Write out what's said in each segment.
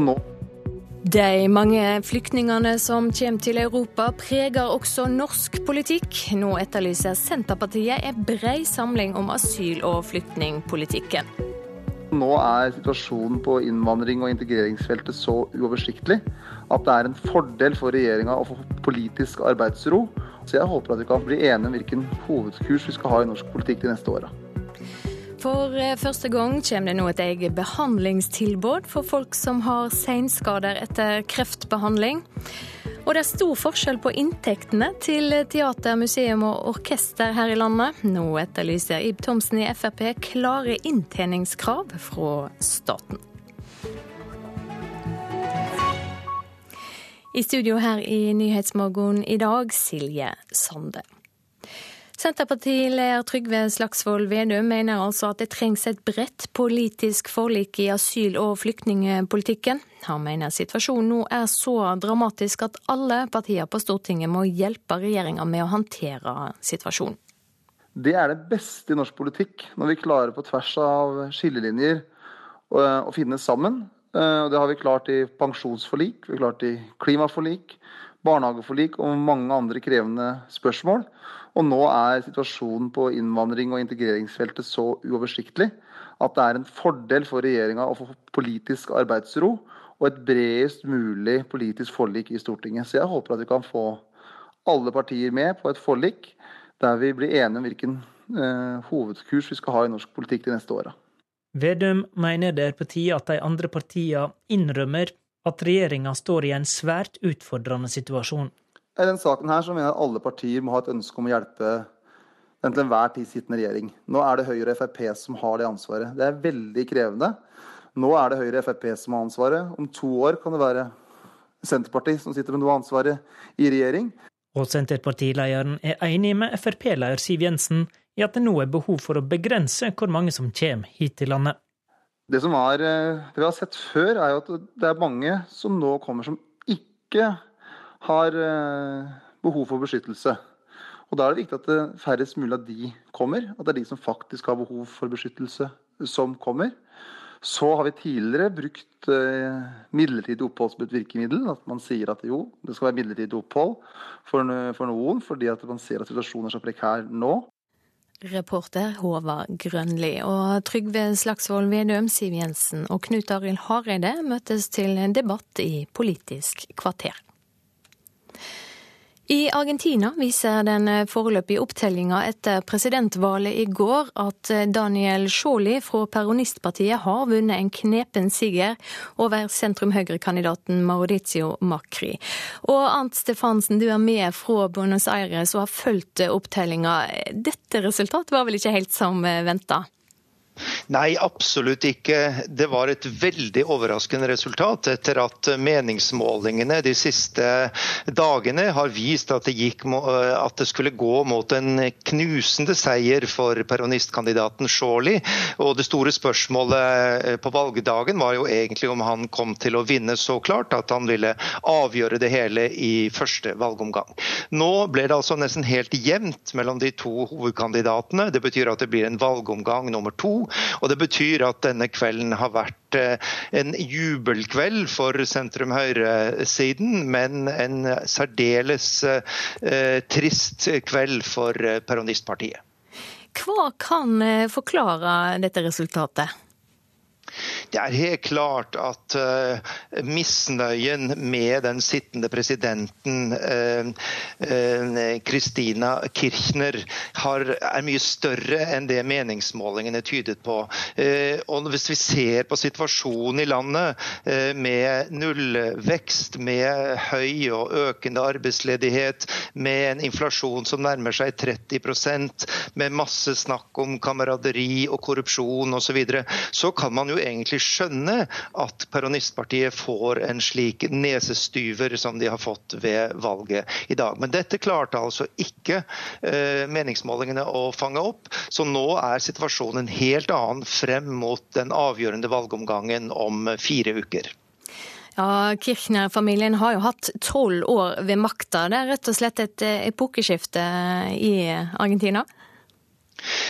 Nå. De mange flyktningene som kommer til Europa, preger også norsk politikk. Nå etterlyser Senterpartiet en brei samling om asyl- og flyktningpolitikken. Nå er situasjonen på innvandring- og integreringsfeltet så uoversiktlig at det er en fordel for regjeringa å få politisk arbeidsro. Så jeg håper at vi kan bli enige om hvilken hovedkurs vi skal ha i norsk politikk de neste åra. For eh, første gang kommer det nå et eget behandlingstilbud for folk som har seinskader etter kreftbehandling. Og det er stor forskjell på inntektene til teater, museum og orkester her i landet. Nå etterlyser Ib Thomsen i Frp klare inntjeningskrav fra staten. I studio her i Nyhetsmorgen i dag, Silje Sande. Senterpartileder Trygve Slagsvold Vedum mener altså at det trengs et bredt politisk forlik i asyl- og flyktningpolitikken. Han mener situasjonen nå er så dramatisk at alle partier på Stortinget må hjelpe regjeringa med å håndtere situasjonen. Det er det beste i norsk politikk, når vi klarer på tvers av skillelinjer å finne sammen. Eh, det har vi klart i pensjonsforlik, vi har klart i klimaforlik, barnehageforlik og mange andre krevende spørsmål. Og nå er situasjonen på innvandring- og integreringsfeltet så uoversiktlig at det er en fordel for regjeringa å få politisk arbeidsro og et bredest mulig politisk forlik i Stortinget. Så jeg håper at vi kan få alle partier med på et forlik der vi blir enige om hvilken eh, hovedkurs vi skal ha i norsk politikk de neste åra. Vedum mener det er på tide at de andre partiene innrømmer at regjeringa står i en svært utfordrende situasjon. I denne saken her så mener jeg at alle partier må ha et ønske om å hjelpe den til enhver tid sittende regjering. Nå er det Høyre og Frp som har det ansvaret. Det er veldig krevende. Nå er det Høyre og Frp som har ansvaret. Om to år kan det være Senterpartiet som sitter med noe av ansvaret i regjering. Og Senterpartilederen er enig med Frp-leder Siv Jensen i at det nå er behov for å begrense hvor mange som kommer hit til landet. Det som er, eh, det vi har sett før, er at det er mange som nå kommer som ikke har eh, behov for beskyttelse. Og Da er det viktig at det færrest mulig av de kommer. At det er de som faktisk har behov for beskyttelse, som kommer. Så har vi tidligere brukt eh, midlertidig opphold virkemiddel. At man sier at jo, det skal være midlertidig opphold for, noen, fordi at man ser at situasjonen er så prekær nå. Reporter Håvard Grønli. Og Trygve Slagsvold Vedum, Siv Jensen og Knut Arild Hareide møtes til debatt i Politisk kvarter. I Argentina viser den foreløpige opptellinga etter presidentvalget i går at Daniel Sjåli fra Peronistpartiet har vunnet en knepen siger over sentrum-høyre-kandidaten Mauricio Macri. Og Arnt Stefansen, du er med fra Buenos Aires og har fulgt opptellinga. Dette resultatet var vel ikke helt som venta? Nei, absolutt ikke. Det var et veldig overraskende resultat etter at meningsmålingene de siste dagene har vist at det, gikk, at det skulle gå mot en knusende seier for peronistkandidaten Shawley. Og det store spørsmålet på valgdagen var jo egentlig om han kom til å vinne så klart at han ville avgjøre det hele i første valgomgang. Nå ble det altså nesten helt jevnt mellom de to hovedkandidatene. Det betyr at det blir en valgomgang nummer to. Og Det betyr at denne kvelden har vært eh, en jubelkveld for sentrum-høyre-siden, men en særdeles eh, trist kveld for eh, peronistpartiet. Hva kan forklare dette resultatet? Det er helt klart at uh, misnøyen med den sittende presidenten Kristina uh, uh, Kirchner er mye større enn det meningsmålingene tydet på. og Hvis vi ser på situasjonen i landet med nullvekst, med høy og økende arbeidsledighet, med en inflasjon som nærmer seg 30% med masse snakk om kameraderi og korrupsjon osv., så, videre, så kan man jo egentlig skjønne at Peronistpartiet får en slik nesestyver som de har fått ved valget i dag. Men dette klarte altså ikke eh, meningsmålingene å fange opp. Så nå er situasjonen en helt annen frem mot den avgjørende valgomgangen om fire uker. Ja, Kirchner-familien har jo hatt tolv år ved makta. Det er rett og slett et epokeskifte i Argentina?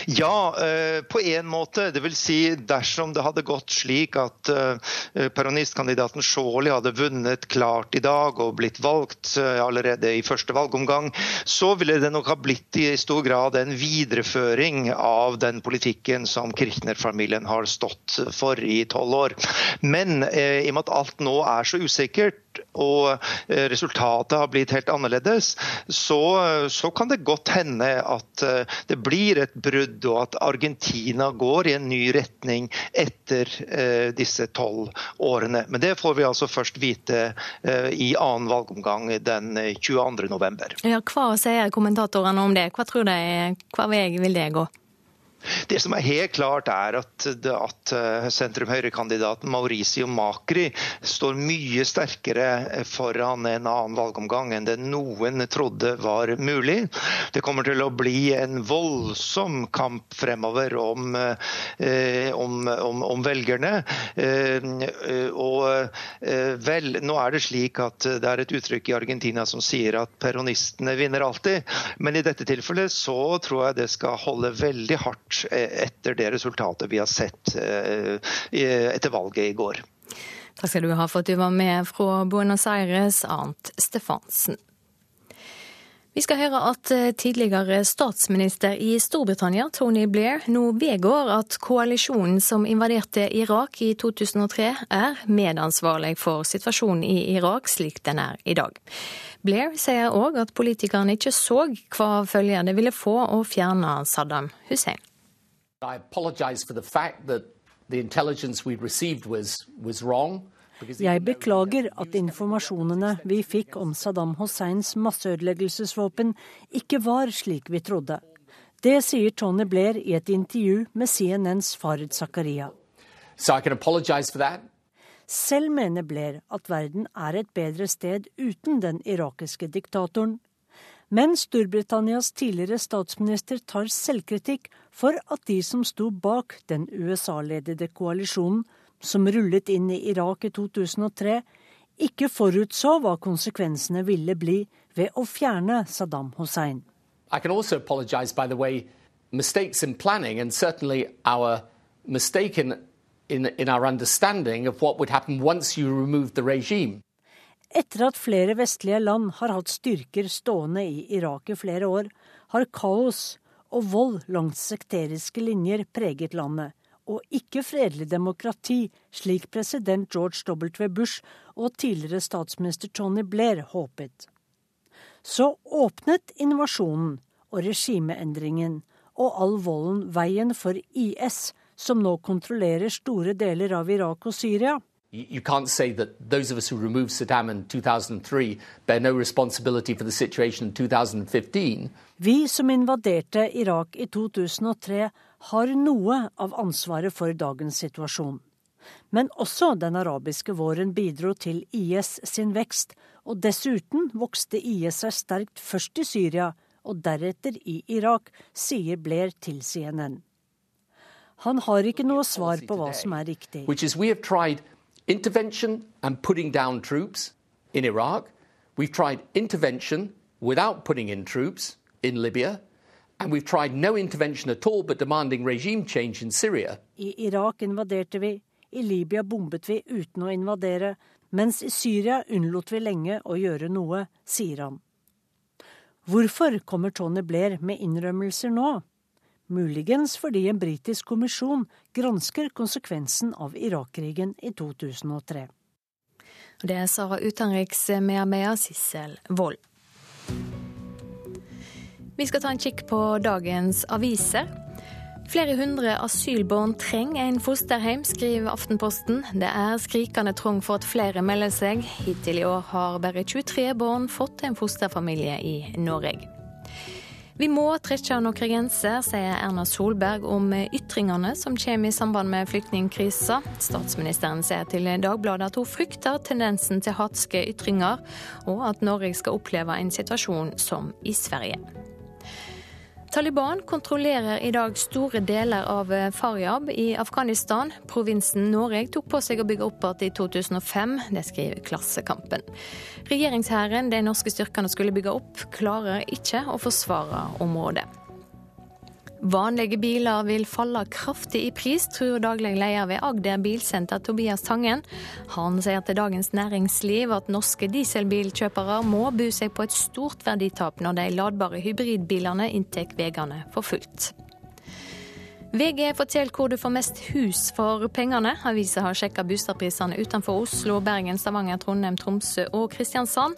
Ja, eh, på en måte. Det vil si dersom det hadde gått slik at eh, peronistkandidaten Sjåli hadde vunnet klart i dag og blitt valgt eh, allerede i første valgomgang, så ville det nok ha blitt i stor grad en videreføring av den politikken som Kirchner-familien har stått for i tolv år. Men i og med at alt nå er så usikkert, og eh, resultatet har blitt helt annerledes, så, så, kan det godt hende at eh, det blir et brudd, og at Argentina går i en ny retning etter eh, disse tolv årene. Men det får vi altså først vite i annen valgomgang den 22.11. Ja, hva sier kommentatorene om det? Hva tror de, hva vil det gå? Det som er helt klart, er at, at eh, sentrum-høyre-kandidaten Mauricio Macri står mye sterkere foran en annen valgomgang enn det noen trodde var mulig. Det kommer til å bli en voldsom kamp fremover om, eh, om, om, om velgerne. Eh, og vel, nå er det slik at det er et uttrykk i Argentina som sier at peronistene vinner alltid, men i dette tilfellet så tror jeg det skal holde veldig hardt etter det resultatet vi har sett eh, etter valget i går. Takk skal du ha for at du var med fra Buenos Aires, Arnt Stefansen. Vi skal høre at eh, tidligere statsminister i Storbritannia, Tony Blair, nå vedgår at koalisjonen som invaderte Irak i 2003, er medansvarlig for situasjonen i Irak slik den er i dag. Blair sier òg at politikerne ikke så hva følger det ville få å fjerne Saddam Hussein. I apologize for the fact that the intelligence we received was, was wrong. Jeg beklager at informasjonene vi fikk om Saddam Husseins masseødeleggelsesvåpen ikke var slik vi trodde. Det sier Tony Blair i et intervju med CNNs Farid Zakaria. So Selv mener Blair at verden er et bedre sted uten den irakiske diktatoren. Men Storbritannias tidligere statsminister tar selvkritikk for at de som sto bak den USA-ledede koalisjonen som rullet inn i Irak i 2003, ikke forutså hva konsekvensene ville bli ved å fjerne Saddam Hussein. I can also apologize, by the way, mistakes in planning and certainly our mistake in, in, in our understanding of what would happen once you removed the regime. Etter at flere vestlige land har hatt styrker stående i Irak i flere år, har kaos og vold langs sekteriske linjer preget landet, og ikke fredelig demokrati, slik president George W. Bush og tidligere statsminister Tony Blair håpet. Så åpnet invasjonen og regimeendringen og all volden veien for IS, som nå kontrollerer store deler av Irak og Syria. You can't say that those of us who removed Saddam in 2003 bear no responsibility for the situation in 2015. Vi som invaderte Irak i 2003, har noe av ansvaret for dagens situasjon. Men også den arabiske våren bidro til IS sin vekst, og dessuten vokste IS seg sterkt først i Syria og deretter i Irak, sier Blair til CNN. Han har ikke noe svar på hva som er riktig intervention and putting down troops in Iraq. We've tried intervention without putting in troops in Libya. And we've tried no intervention at all but demanding regime change in Syria. I Irak invaderte vi, i Libya bombet vi uten å invadere, mens i Syria unnlot vi lenge å gjøre noe, sier han. Hvorfor kommer Tony Blair med innrømmelser nå? Muligens fordi en britisk kommisjon gransker konsekvensen av Irak-krigen i 2003. Det sa utenriksmedarbeider Sissel Wold. Vi skal ta en kikk på dagens aviser. Flere hundre asylbarn trenger en fosterheim, skriver Aftenposten. Det er skrikende trong for at flere melder seg. Hittil i år har bare 23 barn fått en fosterfamilie i Norge. Vi må trekke noen grenser, sier Erna Solberg om ytringene som kommer i samband med flyktningkrisa. Statsministeren sier til Dagbladet at hun frykter tendensen til hatske ytringer, og at Norge skal oppleve en situasjon som i Sverige. Taliban kontrollerer i dag store deler av Faryab i Afghanistan. Provinsen Norge tok på seg å bygge opp igjen i 2005, det skriver Klassekampen. Regjeringshæren de norske styrkene skulle bygge opp, klarer ikke å forsvare området. Vanlige biler vil falle kraftig i pris, tror daglig leder ved Agder Bilsenter Tobias Tangen. Han sier til Dagens Næringsliv at norske dieselbilkjøpere må bu seg på et stort verditap når de ladbare hybridbilene inntar veiene for fullt. VG forteller hvor du får mest hus for pengene. Avisa har sjekka boligprisene utenfor Oslo, Bergen, Stavanger, Trondheim, Tromsø og Kristiansand.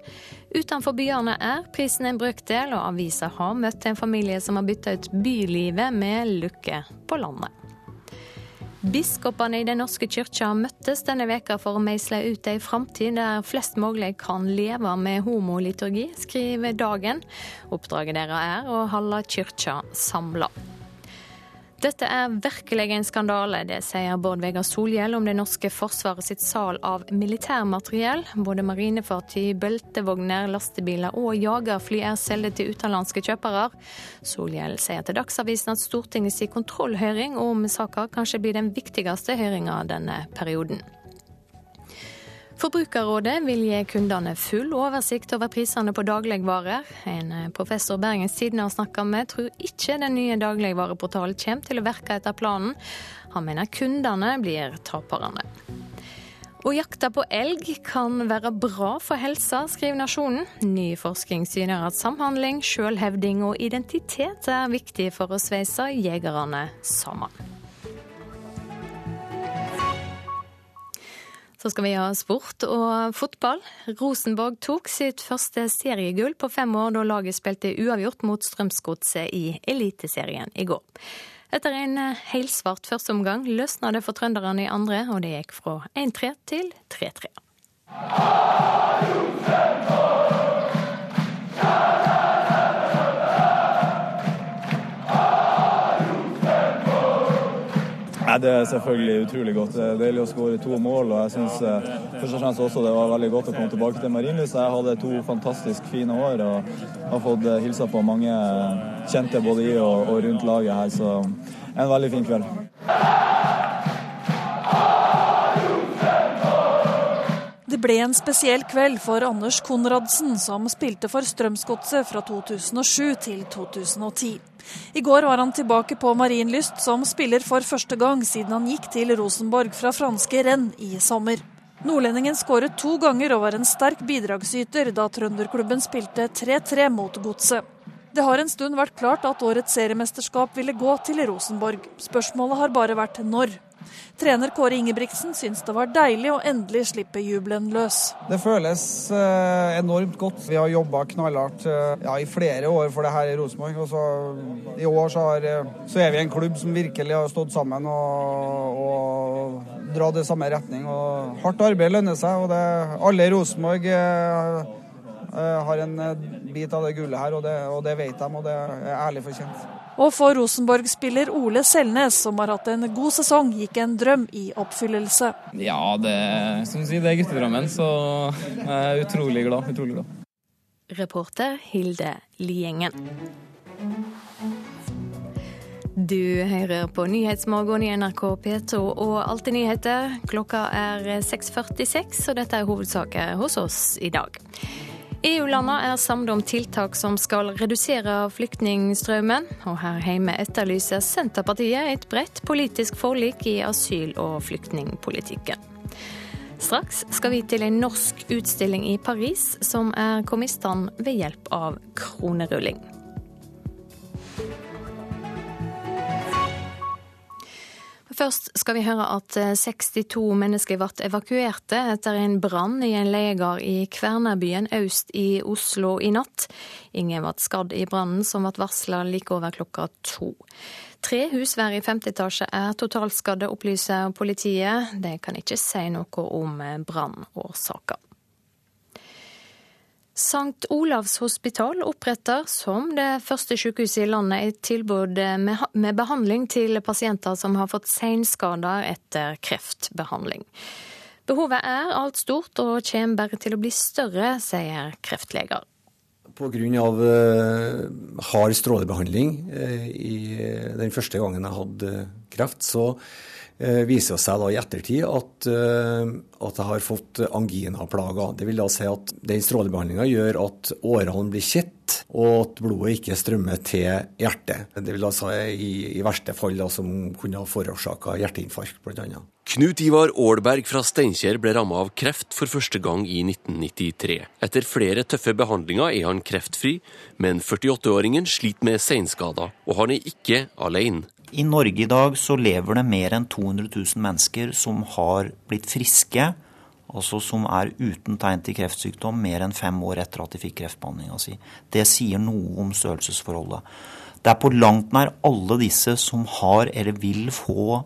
Utenfor byene er prisen en brøkdel, og avisa har møtt en familie som har bytta ut bylivet med lykke på landet. Biskopene i Den norske kyrkja møttes denne veka for å meisle ut ei framtid der flest mulig kan leve med homoliturgi, skriver Dagen. Oppdraget deres er å holde kyrkja samla. Dette er virkelig en skandale, det sier Bård Vegar Solhjell om det norske forsvaret sitt sal av militærmateriell. Både marinefartøy, beltevogner, lastebiler og jagerfly er solgt til utenlandske kjøpere. Solhjell sier til Dagsavisen at Stortingets kontrollhøring om saka kanskje blir den viktigste høringa denne perioden. Forbrukerrådet vil gi kundene full oversikt over prisene på dagligvarer. En professor Bergens Tidende har snakka med, tror ikke den nye dagligvareportalen kommer til å virke etter planen. Han mener kundene blir taperne. Å jakte på elg kan være bra for helsa, skriver Nasjonen. Ny forskning syner at samhandling, sjølhevding og identitet er viktig for å sveise jegerne sammen. Så skal vi ha sport og fotball. Rosenborg tok sitt første seriegull på fem år da laget spilte uavgjort mot Strømsgodset i Eliteserien i går. Etter en helsvart førsteomgang løsna det for trønderne i andre, og det gikk fra 1-3 til 3-3. Nei, Det er selvfølgelig utrolig godt. Det er deilig å skåre to mål. og jeg synes eh, først og fremst også det var veldig godt å komme tilbake til Marienlyst. Jeg hadde to fantastisk fine år og har fått eh, hilsa på mange kjente både i og, og rundt laget her. Så en veldig fin kveld. Det ble en spesiell kveld for Anders Konradsen, som spilte for Strømsgodset fra 2007 til 2010. I går var han tilbake på Marienlyst som spiller for første gang siden han gikk til Rosenborg fra franske Rennes i sommer. Nordlendingen skåret to ganger og var en sterk bidragsyter da trønderklubben spilte 3-3 mot Godset. Det har en stund vært klart at årets seriemesterskap ville gå til Rosenborg. Spørsmålet har bare vært når. Trener Kåre Ingebrigtsen syns det var deilig å endelig slippe jubelen løs. Det føles eh, enormt godt. Vi har jobba knallhardt eh, ja, i flere år for det her i Rosenborg. Og så, I år så, har, eh, så, er vi en klubb som virkelig har stått sammen og, og dratt i samme retning. Og hardt arbeid lønner seg. og det, Alle i Rosenborg har en bit av det gullet her, og det, og det vet de, og det er ærlig fortjent. Og for Rosenborg-spiller Ole Selnes, som har hatt en god sesong, gikk en drøm i oppfyllelse. Ja, det, som sier, det er guttedrømmen, så jeg er utrolig glad. Utrolig glad. Reporter Hilde Liengen. Du hører på Nyhetsmorgen i NRK P2 og Alltid nyheter. Klokka er 6.46, og dette er hovedsaker hos oss i dag. EU-landene er samlet om tiltak som skal redusere flyktningstrømmen. Og her hjemme etterlyser Senterpartiet et bredt politisk forlik i asyl- og flyktningpolitikken. Straks skal vi til en norsk utstilling i Paris som er kommet i stand ved hjelp av kronerulling. Først skal vi høre at 62 eh, mennesker ble evakuerte etter en brann i en leger i Kværnerbyen øst i Oslo i natt. Ingen ble skadd i brannen, som ble varsla like over klokka to. Tre husvær i femte etasje er totalskadde, opplyser politiet. De kan ikke si noe om brannårsaker. St. Olavs hospital oppretter som det første sykehuset i landet et tilbud med behandling til pasienter som har fått seinskader etter kreftbehandling. Behovet er alt stort og kommer bare til å bli større, sier kreftleger. Pga. Uh, hard strålebehandling uh, den første gangen jeg hadde kreft, så eh, viser seg da i ettertid at, at jeg har fått anginaplager. Det vil da si at den strålebehandlinga gjør at årene blir kjett, og at blodet ikke strømmer til hjertet. Det vil da si i, i verste fall da, som kunne ha forårsaka hjerteinfarkt, bl.a. Knut Ivar Aalberg fra Steinkjer ble rammet av kreft for første gang i 1993. Etter flere tøffe behandlinger er han kreftfri, men 48-åringen sliter med seinskader, og han er ikke alene. I Norge i dag så lever det mer enn 200 000 mennesker som har blitt friske, altså som er uten tegn til kreftsykdom mer enn fem år etter at de fikk kreftbehandlinga si. Det sier noe om størrelsesforholdet. Det er på langt nær alle disse som har eller vil få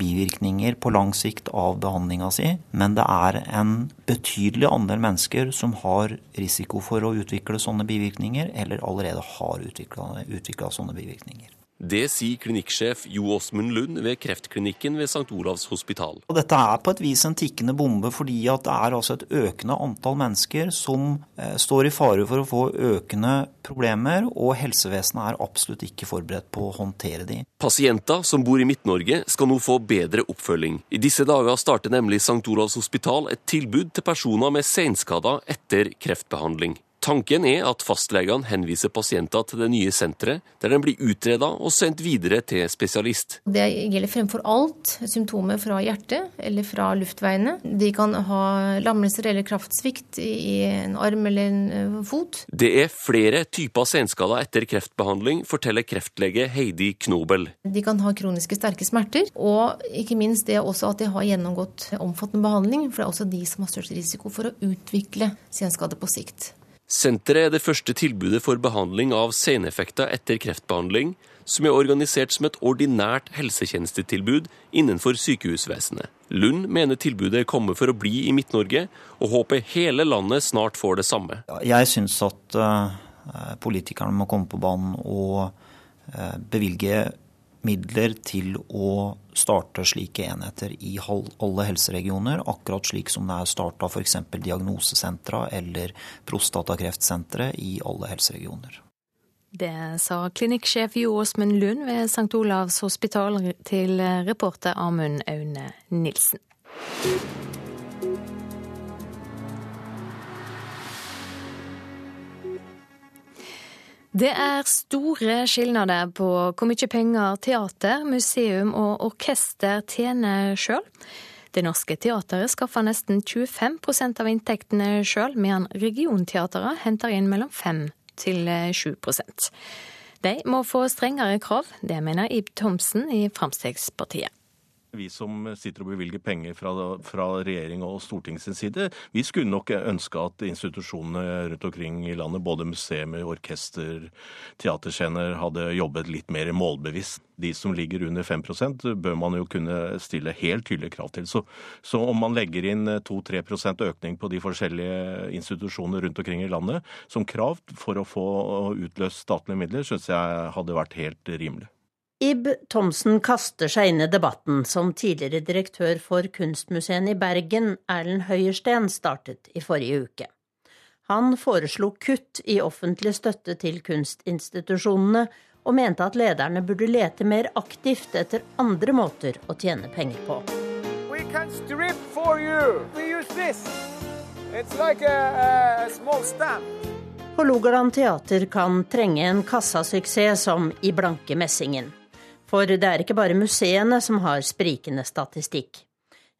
bivirkninger på lang sikt av behandlinga si, men det er en betydelig andel mennesker som har risiko for å utvikle sånne bivirkninger, eller allerede har utvikla sånne bivirkninger. Det sier klinikksjef Jo Åsmund Lund ved kreftklinikken ved St. Olavs hospital. Og dette er på et vis en tikkende bombe, fordi det er altså et økende antall mennesker som eh, står i fare for å få økende problemer, og helsevesenet er absolutt ikke forberedt på å håndtere de. Pasienter som bor i Midt-Norge skal nå få bedre oppfølging. I disse dager starter nemlig St. Olavs hospital et tilbud til personer med senskader etter kreftbehandling. Tanken er at fastlegene henviser pasienter til det nye senteret, der de blir utreda og sendt videre til spesialist. Det gjelder fremfor alt symptomer fra hjertet eller fra luftveiene. De kan ha lammelser eller kraftsvikt i en arm eller en eh, fot. Det er flere typer senskader etter kreftbehandling, forteller kreftlege Heidi Knobel. De kan ha kroniske sterke smerter, og ikke minst det også at de har gjennomgått omfattende behandling, for det er også de som har størst risiko for å utvikle senskade på sikt. Senteret er det første tilbudet for behandling av seneffekter etter kreftbehandling, som er organisert som et ordinært helsetjenestetilbud innenfor sykehusvesenet. Lund mener tilbudet kommer for å bli i Midt-Norge, og håper hele landet snart får det samme. Jeg syns at uh, politikerne må komme på banen og uh, bevilge midler til å starte slike enheter i alle helseregioner, akkurat slik som det er starta f.eks. diagnosesentra eller prostatakreftsentre i alle helseregioner. Det sa klinikksjef Jo Åsmund Lund ved St. Olavs hospital til reporter Amund Aune Nilsen. Det er store skilnader på hvor mye penger teater, museum og orkester tjener sjøl. Det Norske Teatret skaffer nesten 25% av inntektene sjøl, mens regionteatrene henter inn mellom 5 til 7% De må få strengere krav, det mener Ib Thomsen i Fremskrittspartiet vi som sitter og bevilger penger fra, fra regjering og storting sin side, vi skulle nok ønske at institusjonene rundt omkring i landet, både museer, orkester, teaterscener, hadde jobbet litt mer målbevisst. De som ligger under 5% bør man jo kunne stille helt tydelige krav til. Så, så om man legger inn 2-3% økning på de forskjellige institusjonene rundt omkring i landet som krav for å få utløst statlige midler, syns jeg hadde vært helt rimelig. Ib Thomsen kaster seg inn i debatten som tidligere direktør for Kunstmuseene i Bergen, Erlend Høyersten, startet i forrige uke. Han foreslo kutt i offentlig støtte til kunstinstitusjonene, og mente at lederne burde lete mer aktivt etter andre måter å tjene penger på. Like Hålogaland teater kan trenge en kassasuksess som I blanke messingen. For det er ikke bare museene som har sprikende statistikk.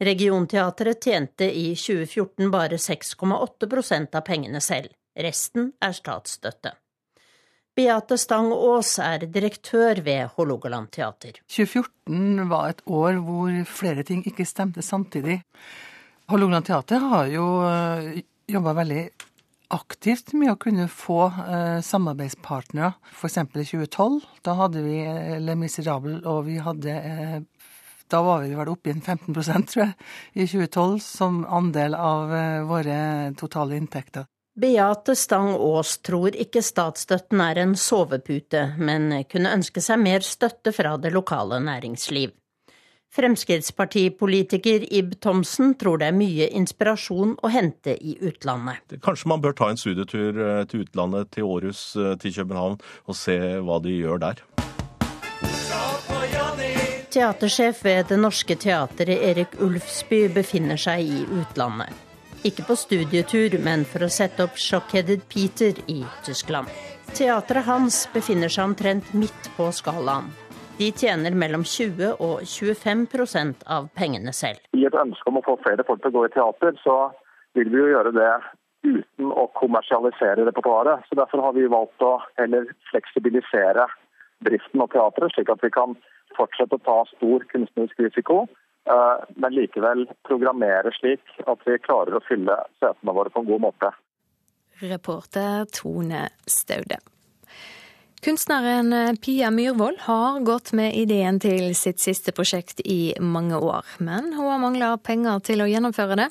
Regionteatret tjente i 2014 bare 6,8% av pengene selv. Resten er statsstøtte. Beate Stang Aas er direktør ved Hålogaland teater. 2014 var et år hvor flere ting ikke stemte samtidig. Hålogaland teater har jo eh, jobba veldig aktivt med å kunne få eh, samarbeidspartnere. F.eks. i 2012. Da hadde vi eh, Le Miserable, og vi hadde eh, Da var vi vel oppe i en 15 tror jeg, i 2012 som andel av eh, våre totale inntekter. Beate Stang Aas tror ikke statsstøtten er en sovepute, men kunne ønske seg mer støtte fra det lokale næringsliv. Fremskrittspartipolitiker Ib Thomsen tror det er mye inspirasjon å hente i utlandet. Kanskje man bør ta en studietur eh, til utlandet, til Århus, eh, til København, og se hva de gjør der. Teatersjef ved Det Norske Teatret, Erik Ulfsby, befinner seg i utlandet. Ikke på studietur, men for å sette opp Shockheaded Peter i Tyskland. Teatret hans befinner seg omtrent midt på skalaen. De tjener mellom 20 og 25% av pengene selv. I et ønske om å få flere folk til å gå i teater, så vil vi jo gjøre det uten å kommersialisere repertoaret. Så Derfor har vi valgt å heller fleksibilisere driften av teatret, slik at vi kan fortsette å ta stor kunstnerisk risiko, eh, men likevel programmere slik at vi klarer å fylle setene våre på en god måte. Reporter Tone Staude. Kunstneren Pia Myhrvold har gått med ideen til sitt siste prosjekt i mange år, men hun har mangla penger til å gjennomføre det.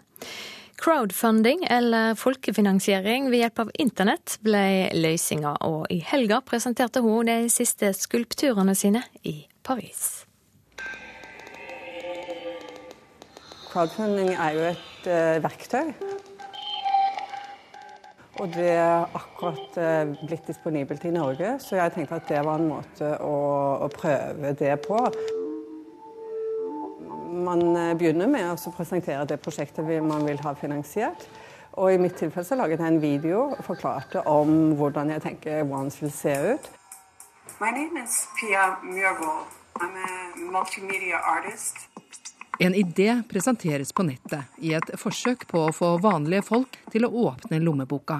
Crowdfunding, eller folkefinansiering ved hjelp av internett, ble løsninga, og i helga presenterte hun de siste skulpturene sine i Paris. Crowdfunding er jo et uh, verktøy og det er akkurat eh, blitt disponibelt i Norge, så jeg tenkte at det var en måte å, å prøve det på. Man eh, begynner med å presentere det prosjektet man vil ha finansiert. Og i mitt tilfelle så laget jeg en video og forklarte om hvordan jeg tenker Once vil se ut. My name is Pia Myhrvold. I'm a multimedia artist. En idé presenteres på nettet i et forsøk på å få vanlige folk til å åpne lommeboka.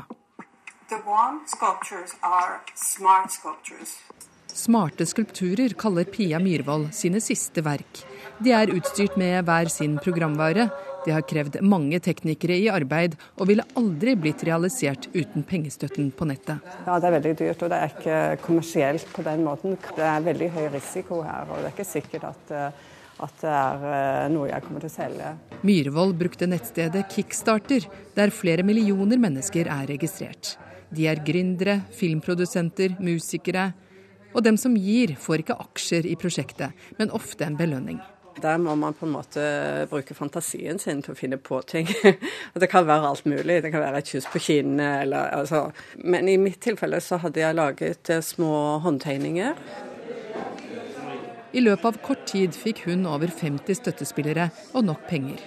Smarte skulpturer kaller Pia Myhrvold sine siste verk. De er utstyrt med hver sin programvare. De har krevd mange teknikere i arbeid, og ville aldri blitt realisert uten pengestøtten på nettet. Ja, Det er veldig dyrt, og det er ikke kommersielt på den måten. Det er veldig høy risiko her, og det er ikke sikkert at uh, at det er eh, noe jeg kommer til å selge. Myhrvold brukte nettstedet Kickstarter, der flere millioner mennesker er registrert. De er gründere, filmprodusenter, musikere. Og dem som gir, får ikke aksjer i prosjektet, men ofte en belønning. Der må man på en måte bruke fantasien sin til å finne på ting. det kan være alt mulig. Det kan være et kyss på kinnet eller altså. Men i mitt tilfelle så hadde jeg laget eh, små håndtegninger i løpet av kort tid fikk hun over 50 støttespillere og nok penger.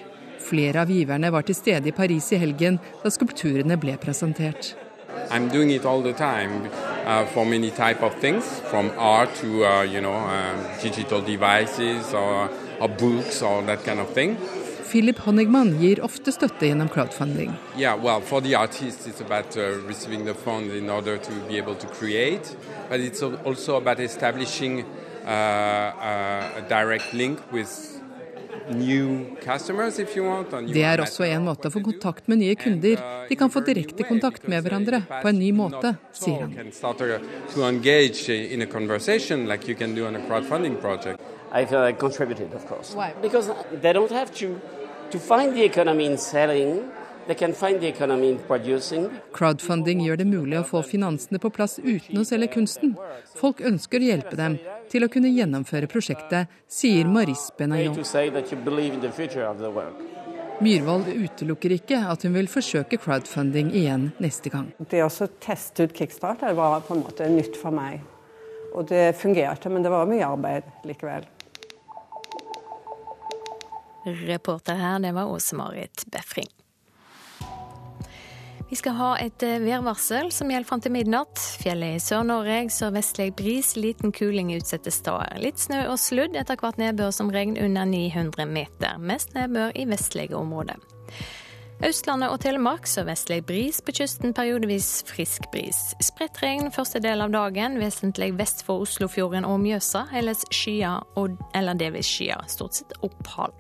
Flere av giverne var til stede i Paris i helgen da skulpturene ble presentert. I'm doing it all the time uh, for many type of things, from art to uh, you know uh, digital devices or, or books or that kind of thing. Philip Honigman gir ofte støtte gjennom crowdfunding. Yeah, well, for the artist, it's about uh, receiving the funds in order to be able to create, but it's also about establishing Uh, uh, a direct link with det er også en måte å få kontakt med nye kunder. Uh, De kan få direkte kontakt med hverandre på en ny måte, sier han. I contributed, of course. Why? Because they don't have to to find the economy in selling Crowdfunding gjør det mulig å få finansene på plass uten å selge kunsten. Folk ønsker å hjelpe dem til å kunne gjennomføre prosjektet, sier Maris Benayon. Myhrvold utelukker ikke at hun vil forsøke crowdfunding igjen neste gang. Det å teste ut kickstarter var på en måte nytt for meg. Og det fungerte, men det var mye arbeid likevel. Reporter her, det var Åse-Marit Befring. Vi skal ha et eh, værvarsel som gjelder fram til midnatt. Fjellet i Sør-Norge sørvestlig bris, liten kuling utsatte steder. Litt snø og sludd, etter hvert nedbør som regn under 900 meter. Mest nedbør i vestlige områder. Østlandet og Telemark sørvestlig bris, på kysten periodevis frisk bris. Spredt regn første del av dagen, vesentlig vest for Oslofjorden og Mjøsa. Ellers skyer eller delvis skyer, stort sett opphold.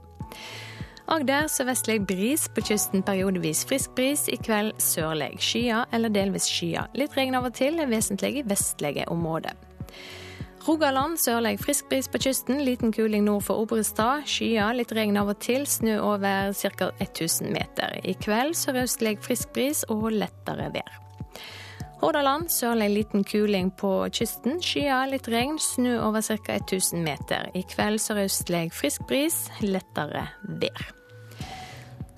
Agder sørvestlig bris, på kysten periodevis frisk bris. I kveld sørlig skyer eller delvis skyer. Litt regn av og til, vesentlig i vestlige områder. Rogaland sørlig frisk bris på kysten, liten kuling nord for Obrestad. Skyer, litt regn av og til, snø over ca. 1000 meter. I kveld sørøstlig frisk bris og lettere vær. Hordaland sørlig liten kuling på kysten. Skyet, litt regn, snø over ca. 1000 meter. I kveld sørøstlig frisk bris, lettere vær.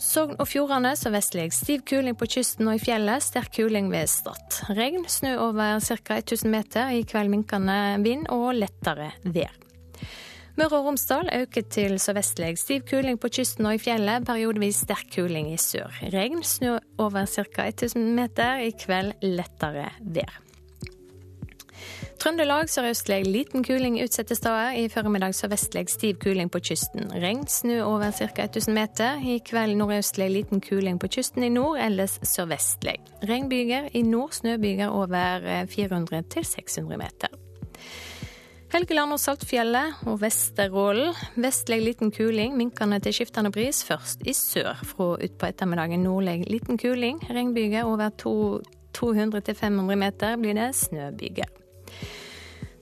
Sogn og Fjordane sørvestlig stiv kuling på kysten og i fjellet, sterk kuling ved Stad. Regn, snø over ca. 1000 meter, i kveld minkende vind og lettere vær. Møre og Romsdal øker til sørvestlig stiv kuling på kysten og i fjellet, periodevis sterk kuling i sør. Regn, snø over ca. 1000 meter, i kveld lettere vær. Trøndelag sørøstlig liten kuling utsatte steder. I formiddag sørvestlig stiv kuling på kysten. Regn, snø over ca. 1000 meter. I kveld nordøstlig liten kuling på kysten i nord, ellers sørvestlig. Regnbyger i nord, snøbyger over 400-600 meter. Helgeland og Saltfjellet og Vesterålen. Vestlig liten kuling, minkende til skiftende bris, først i sør. Fra utpå ettermiddagen nordlig liten kuling. Regnbyger over 200-500 meter blir det snøbyger.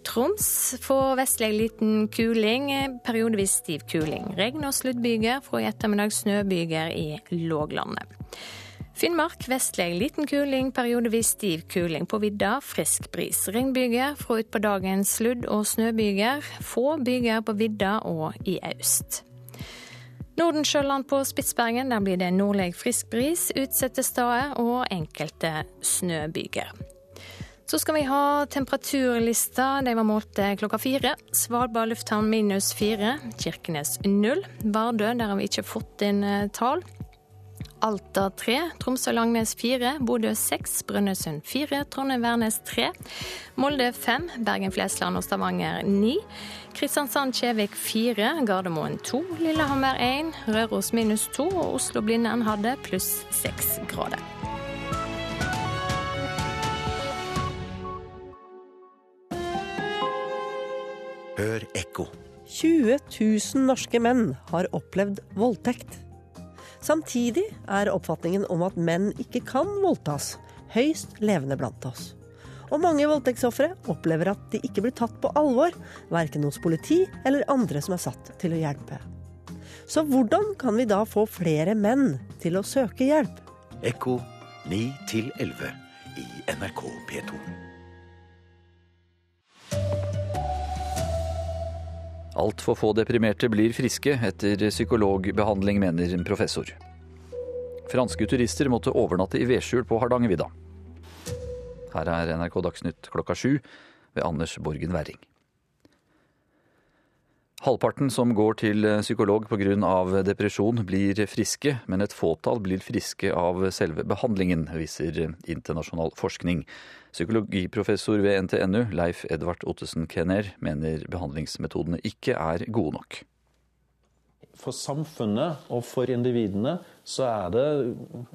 Troms får vestlig liten kuling, periodevis stiv kuling. Regn- og sluddbyger, fra i ettermiddag snøbyger i låglandet. Finnmark vestlig liten kuling, periodevis stiv kuling. På vidda frisk bris. Regnbyger fra utpå dagen sludd- og snøbyger. Få byger på vidda og i øst. Nordensjøland på Spitsbergen, der blir det nordlig frisk bris, utsatte steder og enkelte snøbyger. Så skal vi ha temperaturlista. De var målt klokka fire. Svalbard lufthavn minus fire. Kirkenes null. Vardø, der har vi ikke fått inn tall. Alta 3, Tromsø-Langnes 4, Bodø 6, Brønnøysund 4, Trondheim-Værnes 3, Molde 5, Bergen-Flesland og Stavanger 9, Kristiansand-Kjevik 4, Gardermoen 2, Lillehammer 1, Røros minus 2 og Oslo-Blindern hadde pluss 6 grader. Hør ekko. 20 000 norske menn har opplevd voldtekt. Samtidig er oppfatningen om at menn ikke kan voldtas, høyst levende blant oss. Og mange voldtektsofre opplever at de ikke blir tatt på alvor, verken hos politi eller andre som er satt til å hjelpe. Så hvordan kan vi da få flere menn til å søke hjelp? Ekko 9 11 i NRK P2. Altfor få deprimerte blir friske etter psykologbehandling, mener en professor. Franske turister måtte overnatte i vedskjul på Hardangervidda. Her er NRK Dagsnytt klokka sju ved Anders Borgen Werring. Halvparten som går til psykolog pga. depresjon, blir friske, men et fåtall blir friske av selve behandlingen, viser internasjonal forskning. Psykologiprofessor ved NTNU, Leif Edvard Ottesen Kenner, mener behandlingsmetodene ikke er gode nok. For samfunnet og for individene så er det,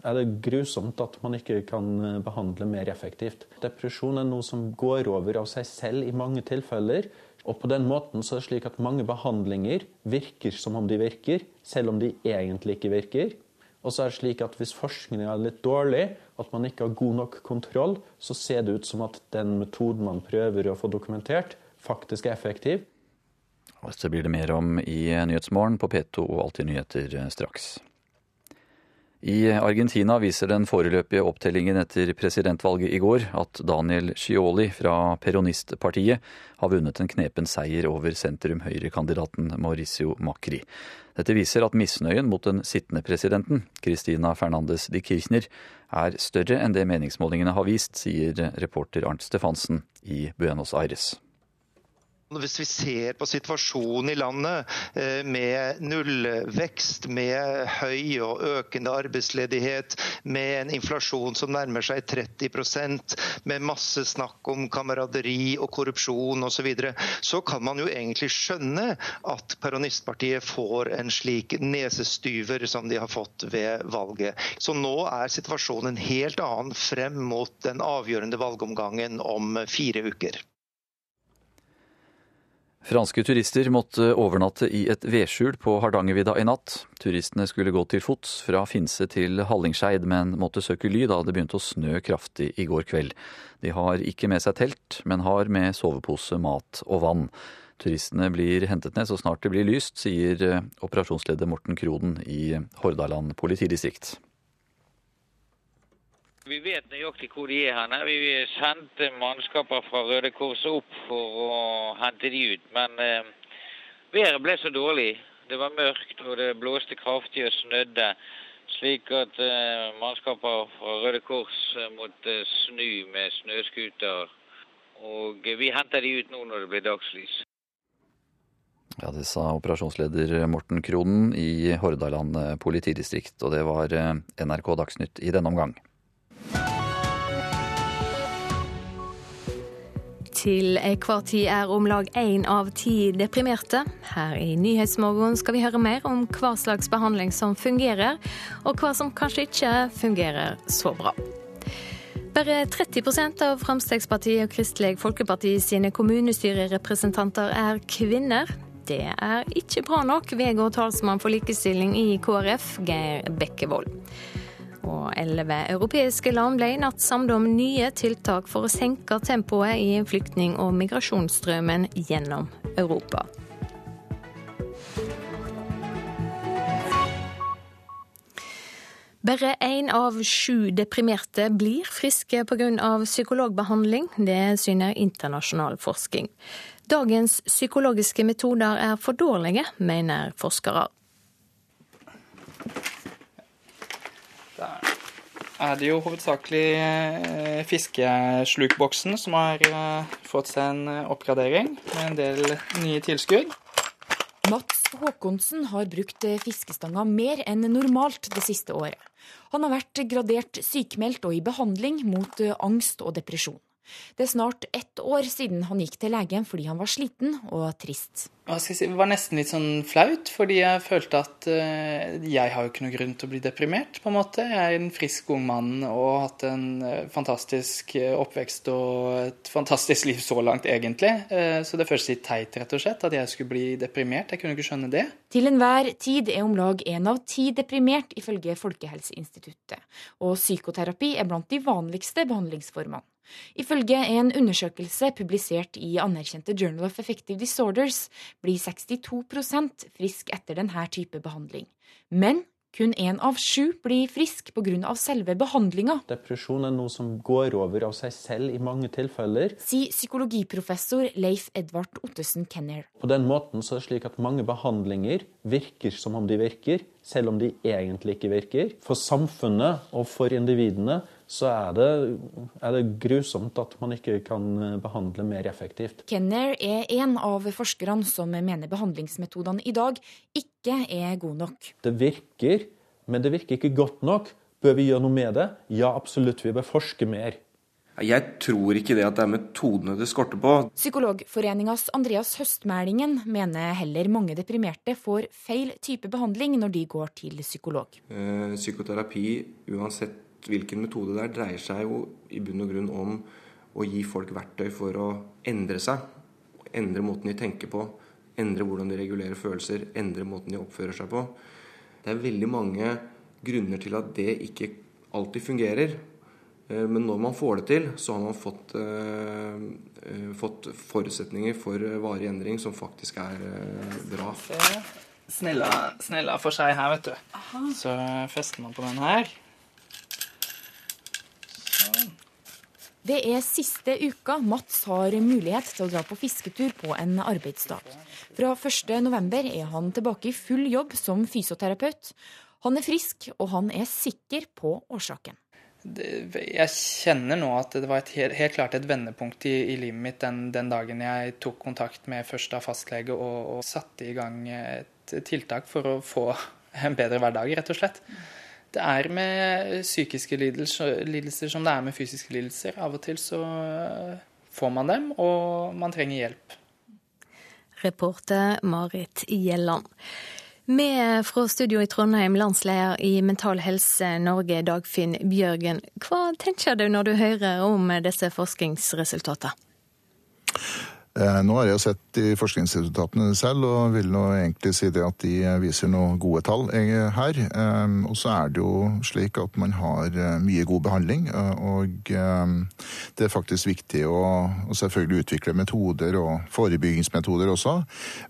er det grusomt at man ikke kan behandle mer effektivt. Depresjon er noe som går over av seg selv i mange tilfeller. Og på den måten så er det slik at mange behandlinger virker som om de virker, selv om de egentlig ikke virker. Og så er det slik at hvis forskningen er litt dårlig, at man ikke har god nok kontroll, så ser det ut som at den metoden man prøver å få dokumentert, faktisk er effektiv. Dette blir det mer om i Nyhetsmorgen på P2 og Alltid nyheter straks. I Argentina viser den foreløpige opptellingen etter presidentvalget i går at Daniel Scioli fra Peronistpartiet har vunnet en knepen seier over sentrum-høyre-kandidaten Mauricio Macri. Dette viser at misnøyen mot den sittende presidenten, Cristina Fernandes de Kirchner, er større enn det meningsmålingene har vist, sier reporter Arnt Stefansen i Buenos Aires. Hvis vi ser på situasjonen i landet med nullvekst, med høy og økende arbeidsledighet, med en inflasjon som nærmer seg 30% med masse snakk om kameraderi og korrupsjon osv., så, videre, så kan man jo egentlig skjønne at Peronistpartiet får en slik nesestyver som de har fått ved valget. Så nå er situasjonen en helt annen frem mot den avgjørende valgomgangen om fire uker. Franske turister måtte overnatte i et vedskjul på Hardangervidda i natt. Turistene skulle gå til fots fra Finse til Hallingskeid, men måtte søke ly da det begynte å snø kraftig i går kveld. De har ikke med seg telt, men har med sovepose, mat og vann. Turistene blir hentet ned så snart det blir lyst, sier operasjonsleder Morten Kroden i Hordaland politidistrikt. Vi vet nøyaktig hvor de er her. Vi sendte mannskaper fra Røde Kors opp for å hente de ut. Men eh, været ble så dårlig. Det var mørkt og det blåste kraftig og snødde. Slik at eh, mannskaper fra Røde Kors måtte snu med snøscooter. Og vi henter de ut nå når det blir dagslys. Ja, Det sa operasjonsleder Morten Kronen i Hordaland politidistrikt. Og det var NRK Dagsnytt i denne omgang. Til hver tid er om lag én av ti deprimerte. Her i Nyhetsmorgen skal vi høre mer om hva slags behandling som fungerer, og hva som kanskje ikke fungerer så bra. Bare 30% av Frp og Kristelig Folkeparti sine kommunestyrerepresentanter er kvinner. Det er ikke bra nok, vedgår talsmann for likestilling i KrF, Geir Bekkevold. Og elleve europeiske land ble i natt samlet om nye tiltak for å senke tempoet i flyktning- og migrasjonsstrømmen gjennom Europa. Bare én av sju deprimerte blir friske pga. psykologbehandling. Det syner internasjonal forskning. Dagens psykologiske metoder er for dårlige, mener forskere. Er det jo hovedsakelig eh, fiskeslukboksen som har eh, fått seg en eh, oppgradering med en del nye tilskudd. Mats Håkonsen har brukt fiskestanga mer enn normalt det siste året. Han har vært gradert sykemeldt og i behandling mot angst og depresjon. Det er snart ett år siden han gikk til legen fordi han var sliten og trist. Si, det var nesten litt sånn flaut, fordi jeg følte at uh, jeg har jo ikke noe grunn til å bli deprimert. på en måte. Jeg er en frisk ung mann og har hatt en uh, fantastisk uh, oppvekst og et fantastisk liv så langt, egentlig. så det føles litt teit, rett og slett, at jeg skulle bli deprimert. Jeg kunne ikke skjønne det. Til enhver tid er om lag én av ti deprimert, ifølge Folkehelseinstituttet. Og psykoterapi er blant de vanligste behandlingsformene. Ifølge en undersøkelse publisert i anerkjente Journal of Effective Disorders blir 62% frisk etter denne type behandling. Men kun én av sju blir frisk pga. selve behandlinga. Depresjon er noe som går over av seg selv i mange tilfeller. Sier psykologiprofessor Leif Edvard Ottesen Kenner. På den måten så er det slik at mange behandlinger virker som om de virker, selv om de egentlig ikke virker. For samfunnet og for individene så er det, er det, grusomt at man ikke kan eh, behandle mer effektivt. Kenner er en av forskerne som mener behandlingsmetodene i dag ikke er gode nok. Det virker, men det virker ikke godt nok. Bør vi gjøre noe med det? Ja, absolutt. Vi bør forske mer. Jeg tror ikke det at det er metodene det skorter på. Psykologforeningas Andreas Høstmælingen mener heller mange deprimerte får feil type behandling når de går til psykolog. Eh, psykoterapi, uansett hvilken metode det er, dreier seg jo i bunn og grunn om å gi folk verktøy for å endre seg. Endre måten de tenker på, endre hvordan de regulerer følelser, endre måten de oppfører seg på. Det er veldig mange grunner til at det ikke alltid fungerer. Eh, men når man får det til, så har man fått, eh, fått forutsetninger for varig endring som faktisk er eh, bra. Snella, snella for seg her, vet du. Aha. Så fester man på den her. Det er siste uka Mats har mulighet til å dra på fisketur på en arbeidsdag. Fra 1.11 er han tilbake i full jobb som fysioterapeut. Han er frisk, og han er sikker på årsaken. Jeg kjenner nå at det var et, helt klart et vendepunkt i, i livet mitt den, den, dagen jeg tok kontakt med først av fastlege og, og satte i gang et tiltak for å få en bedre hverdag, rett og slett. Det er med psykiske lidelser, lidelser som det er med fysiske lidelser. Av og til så eh, får man dem, og man trenger hjelp. Reporter Marit Gjelland. Med fra studio i Trondheim, landsleder i Mental Helse Norge, Dagfinn Bjørgen. Hva tenker du når du hører om disse forskningsresultatene? Eh, nå har jeg sett de forskningsresultatene selv, og vil nå egentlig si det at de viser noen gode tall eh, her. Eh, og så er det jo slik at man har mye god behandling, og det er faktisk viktig å selvfølgelig utvikle metoder og forebyggingsmetoder også,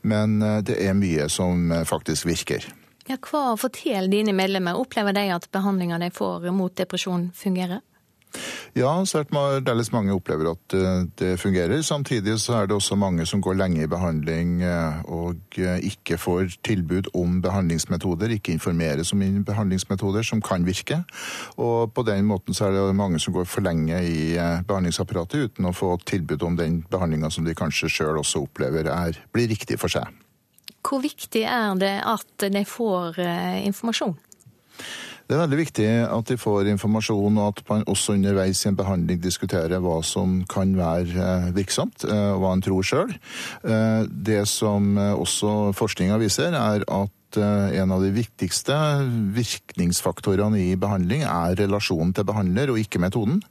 men det er mye som faktisk virker. Ja, hva forteller dine medlemmer? Opplever de at behandlinga de får mot depresjon fungerer? Ja, særdeles mange opplever at eh, det fungerer. Samtidig så er det også mange som går lenge i behandling eh, og eh, ikke får tilbud om behandlingsmetoder, ikke informeres om behandlingsmetoder som kan virke. Og på den måten så er det mange som går for lenge i behandlingsapparatet uten å få tilbud om den behandlinga som de kanskje sjøl også opplever er, blir riktig for seg. Hvor viktig er det at de får informasjon? Det er veldig viktig at de får informasjon, og at man også underveis i en behandling diskuterer hva som kan være eh, virksomt, eh, og hva en tror sjøl. Det som også forskninga viser, er at en av de viktigste virkningsfaktorene i behandling er relasjonen til behandler, og ikke metoden.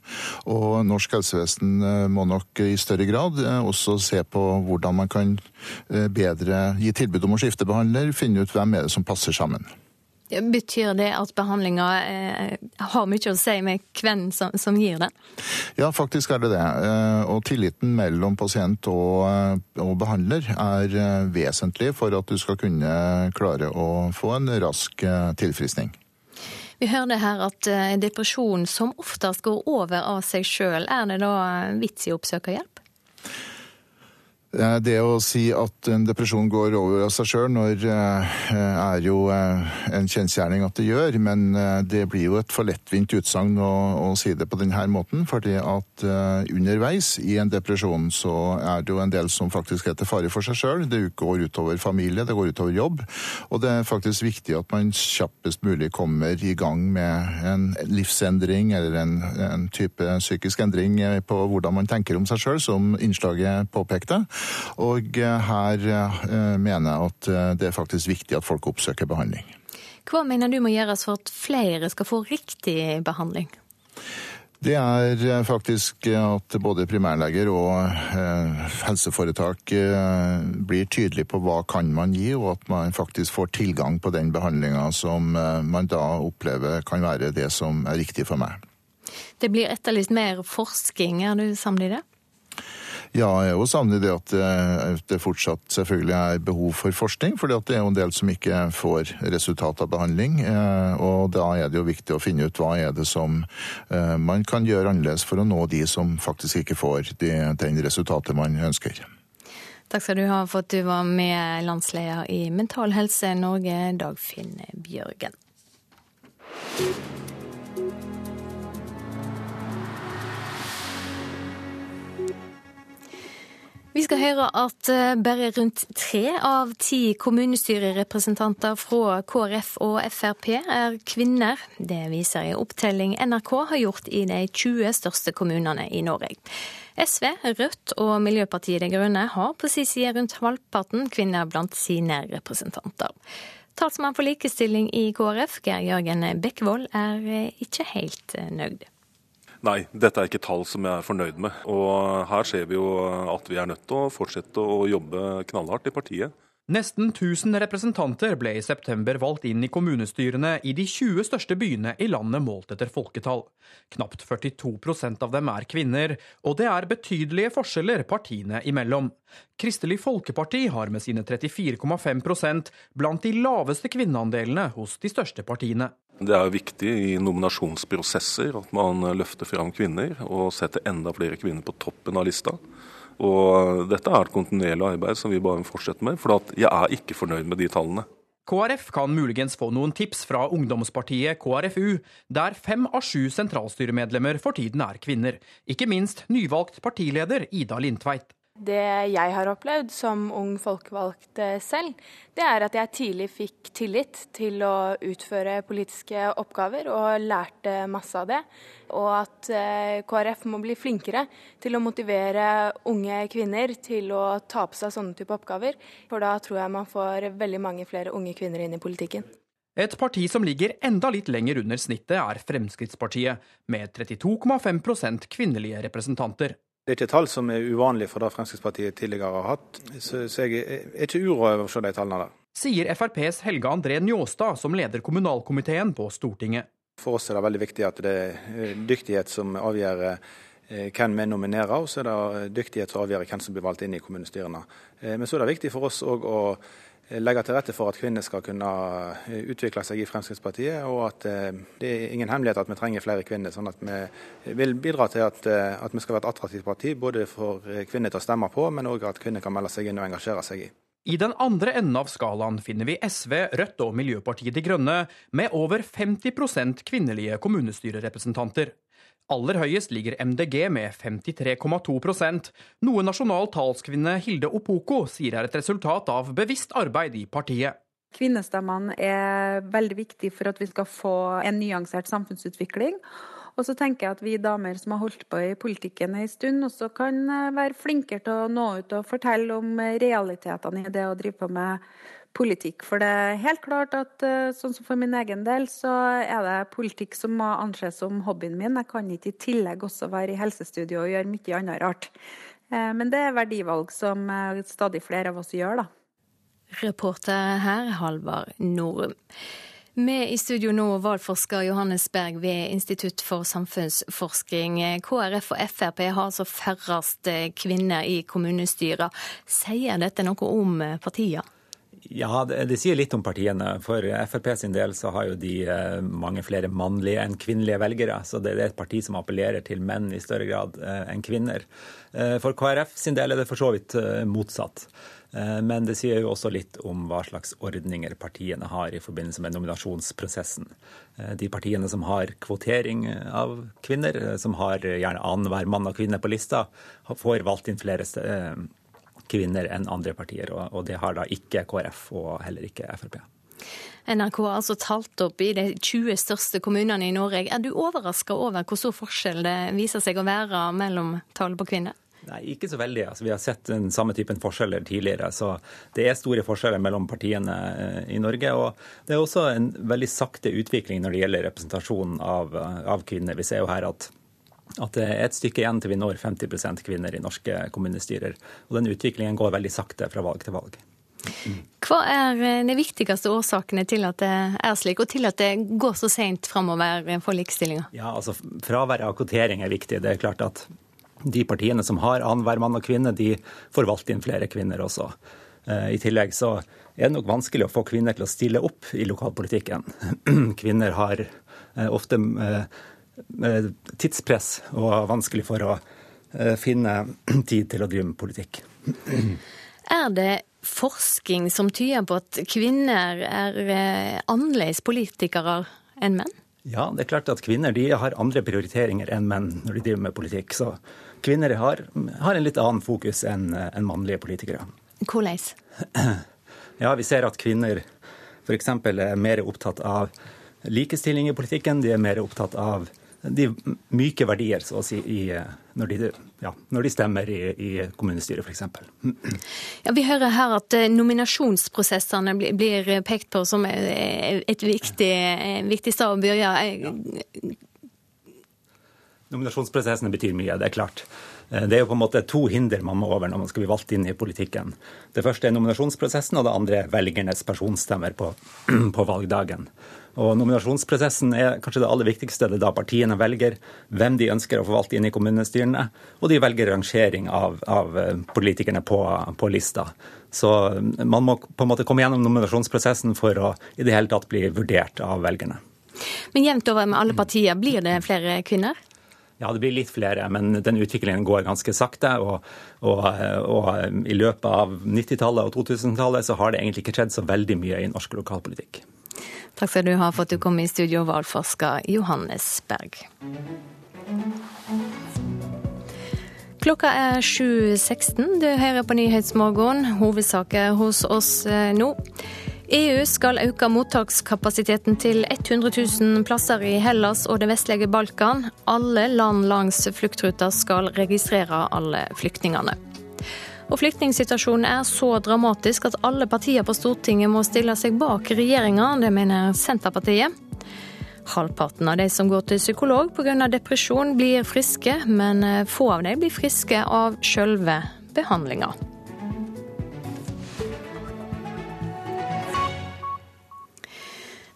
Og norsk helsevesen må nok i større grad også se på hvordan man kan bedre gi tilbud om å skifte behandler, finne ut hvem er det som passer sammen. Betyr det at behandlinga eh, har mye å si med hvem som, som, gir den? Ja, faktisk er det det. Eh, og tilliten mellom pasient og, eh, og, behandler er vesentlig for at du skal kunne klare å få en rask tilfriskning. Vi hørte her at depresjon som oftest går over av seg sjøl. Er det da vits i å oppsøke hjelp? Det å si at en depresjon går over av seg sjøl, eh, er jo eh, en kjensgjerning at det gjør. Men eh, det blir jo et for lettvint utsagn å, å, si det på denne måten. fordi at underveis i en depresjon så er det jo en del som faktisk er til fare for seg sjøl. Det går utover familie, det går utover jobb. Og det er faktisk viktig at man kjappest mulig kommer i gang med en livsendring eller en, en type psykisk endring på hvordan man tenker om seg sjøl, som innslaget påpekte. Og eh, her eh, mener jeg at eh, det er faktisk viktig at folk oppsøker behandling. Hva mener du må gjøres for at flere skal få riktig behandling? Det er faktisk at både primærleger og helseforetak blir tydelige på hva kan man gi, og at man faktisk får tilgang på den behandlinga som man da opplever kan være det som er riktig for meg. Det blir etterlyst mer forskning, er du sammen i det? Ja, jeg er jo savner det at eh, det fortsatt selvfølgelig er behov for forskning. For det er jo en del som ikke får resultat av behandling. Eh, og da er det jo viktig å finne ut hva er det som eh, man kan gjøre annerledes for å nå de som faktisk ikke får den resultatet man ønsker. Takk skal du ha for at du var med, landsleder i Mental Helse Norge, Dagfinn Bjørgen. Vi skal høre at eh, bare rundt tre av ti kommunestyrerepresentanter fra KrF og Frp er kvinner. Det viser en opptelling NRK har gjort i de 20 største kommunene i Norge. SV, Rødt og Miljøpartiet De Grønne har på sin side rundt halvparten kvinner blant sine representanter. Talsmann for likestilling i KrF, Geir Jørgen Bekkevold, er eh, ikke helt eh, nøyd. Nei, dette er ikke tall som jeg er fornøyd med. Og her ser vi jo at vi er nødt til å fortsette å jobbe knallhardt i partiet. Nesten 1000 representanter ble i september valgt inn i kommunestyrene i de 20 største byene i landet målt etter folketall. Knapt 42% av dem er kvinner, og det er betydelige forskjeller partiene imellom. Kristelig Folkeparti har med sine 34,5% blant de laveste kvinneandelene hos de største partiene. Det er viktig i nominasjonsprosesser at man løfter fram kvinner og setter enda flere kvinner på toppen av lista. Og dette er et kontinuerlig arbeid som vi bare må fortsette med, for jeg er ikke fornøyd med de tallene. KrF kan muligens få noen tips fra ungdomspartiet KrFU, der fem av sju sentralstyremedlemmer for tiden er kvinner. Ikke minst nyvalgt partileder Ida Lindtveit. Det jeg har opplevd som ung folkevalgt eh, selv, det er at jeg tidlig fikk tillit til å utføre politiske oppgaver, og lærte masse av det. Og at eh, KrF må bli flinkere til å motivere unge kvinner til å ta på seg sånne type oppgaver. For da tror jeg man får veldig mange flere unge kvinner inn i politikken. Et parti som ligger enda litt lenger under snittet, er Fremskrittspartiet, med 32,5% kvinnelige representanter. Det er ikke tall som er uvanlige for det Fremskrittspartiet tidligere har hatt, så, jeg er ikke uroa over å se de tallene der. Sier FrPs Helge André Njåstad, som leder kommunalkomiteen på Stortinget. For oss er det veldig viktig at det er eh, dyktighet som avgjør eh, hvem vi nominerer, og så er det dyktighet som avgjør hvem som blir valgt inn i kommunestyrene. Eh, men så er det viktig for oss òg å legge til rette for at kvinner skal kunne eh, utvikle seg i Fremskrittspartiet, og at eh, det er ingen hemmelighet at vi trenger flere kvinner. sånn at vi vil bidra til at, at vi skal være et attraktivt parti, både for kvinner til å stemme på, men òg at kvinner kan melde seg inn og engasjere seg i. I den andre enden av skalaen finner vi SV, Rødt og Miljøpartiet De Grønne, med over 50% kvinnelige kommunestyrerepresentanter. Aller høyest ligger MDG med 53,2 noe nasjonal talskvinne Hilde Opoko sier er et resultat av bevisst arbeid i partiet. Kvinnestemmene er veldig viktige for at vi skal få en nyansert samfunnsutvikling. Og så tenker jeg at vi damer som har holdt på i politikken en stund, også kan eh, være flinkere til å nå ut og fortelle om realitetene i det å drive på med politikk. For det er helt klart at eh, sånn som for min egen del, så er det politikk som må anses som hobbyen min. Jeg kan ikke i tillegg også være i helsestudio og gjøre mye annet rart. Eh, men det er verdivalg som eh, stadig flere av oss gjør, da. Reporter her, Halvard Norum. Med i studio nå valgforsker Johannes Berg ved Institutt for samfunnsforskning. KrF og Frp har altså færrest kvinner i kommunestyrer. Sier dette noe om partiene? Ja, det, sier litt om partiene. For Frp sin del så har jo de eh, mange flere mannlige enn kvinnelige velgere. Så det, er et parti som appellerer til menn i større grad eh, enn kvinner. Eh, for KrF sin del er det for så vidt motsatt. Men det sier jo også litt om hva slags ordninger partiene har i forbindelse med nominasjonsprosessen. De partiene som har kvotering av kvinner, som har gjerne annenhver mann og kvinne på lista, får valgt inn flere kvinner enn andre partier, og, det har da ikke KrF og heller ikke Frp. NRK har altså talt opp i de 20 største kommunene i Norge. Er du overraska over hvor stor forskjell det viser seg å være mellom tallet på kvinner? Nei, ikke så veldig. Altså, vi har sett den samme typen forskjeller tidligere. Så det er store forskjeller mellom partiene eh, i Norge. Og det er også en veldig sakte utvikling når det gjelder representasjon av, av kvinner. Vi ser jo her at at det er et stykke igjen til vi når 50% kvinner i norske kommunestyrer. Og den utviklingen går veldig sakte fra valg til valg. Hva er eh, de viktigste årsakene til at det er slik, og til at det går så seint framover for likestillinga? Ja, altså Fraværet av kvotering er viktig. Det er klart at de partiene som har annenhver mann og kvinne, de får valgt inn flere kvinner også. Eh, I tillegg så er det nok vanskelig å få kvinner til å stille opp i lokalpolitikken. Kvinner har eh, ofte tidspress og vanskelig for å eh, finne tid til å drive med politikk. Er det forskning som tyder på at kvinner er eh, annerledes politikere enn menn? Ja, det er klart at kvinner har andre prioriteringer enn menn når de driver med politikk. Så kvinner har, har en litt annen fokus enn en mannlige politikere. Hvordan? Ja, vi ser at kvinner f.eks. er mer opptatt av likestilling i politikken. De er mer opptatt av de myke verdier, så å si, i, når, de, ja, når, de, stemmer i, i kommunestyret, f.eks. Ja, vi hører her at eh, nominasjonsprosessene blir, pekt på som et viktig, viktig sted å begynne. Ja. Nominasjonsprosessene betyr mye, det er klart. Eh, det er jo på en måte to hinder man må over når man skal bli valgt inn i politikken. Det første er nominasjonsprosessen, og det andre er velgernes personstemmer på, på valgdagen. Og Nominasjonsprosessen er kanskje det aller viktigste. Det er da partiene velger hvem de ønsker å forvalte inn i kommunestyrene, og de velger rangering av, av eh, politikerne på, på, lista. Så mm, man må på en måte komme gjennom nominasjonsprosessen for å i det hele tatt bli vurdert av velgerne. Men jevnt over med alle partier, blir det flere kvinner? Ja, det blir litt flere, men den utviklingen går ganske sakte. Og, og, og i løpet av 90-tallet og 2000-tallet så har det egentlig ikke skjedd så veldig mye i norsk lokalpolitikk. Takk skal du ha for at du kom i studio, valgforsker Johannes Berg. Klokka er 7.16. Du hører på Nyhetsmorgen. Hovedsaker hos oss eh, nå. EU skal øke mottakskapasiteten til 100 000 plasser i Hellas og det vestlige Balkan. Alle land langs fluktruta skal registrere alle flyktningene. Og Flyktningsituasjonen er så dramatisk at alle partier på Stortinget må stille seg bak regjeringa. Det mener Senterpartiet. Halvparten av de som går til psykolog pga. depresjon, blir friske, men få av de blir friske av sjølve behandlinga.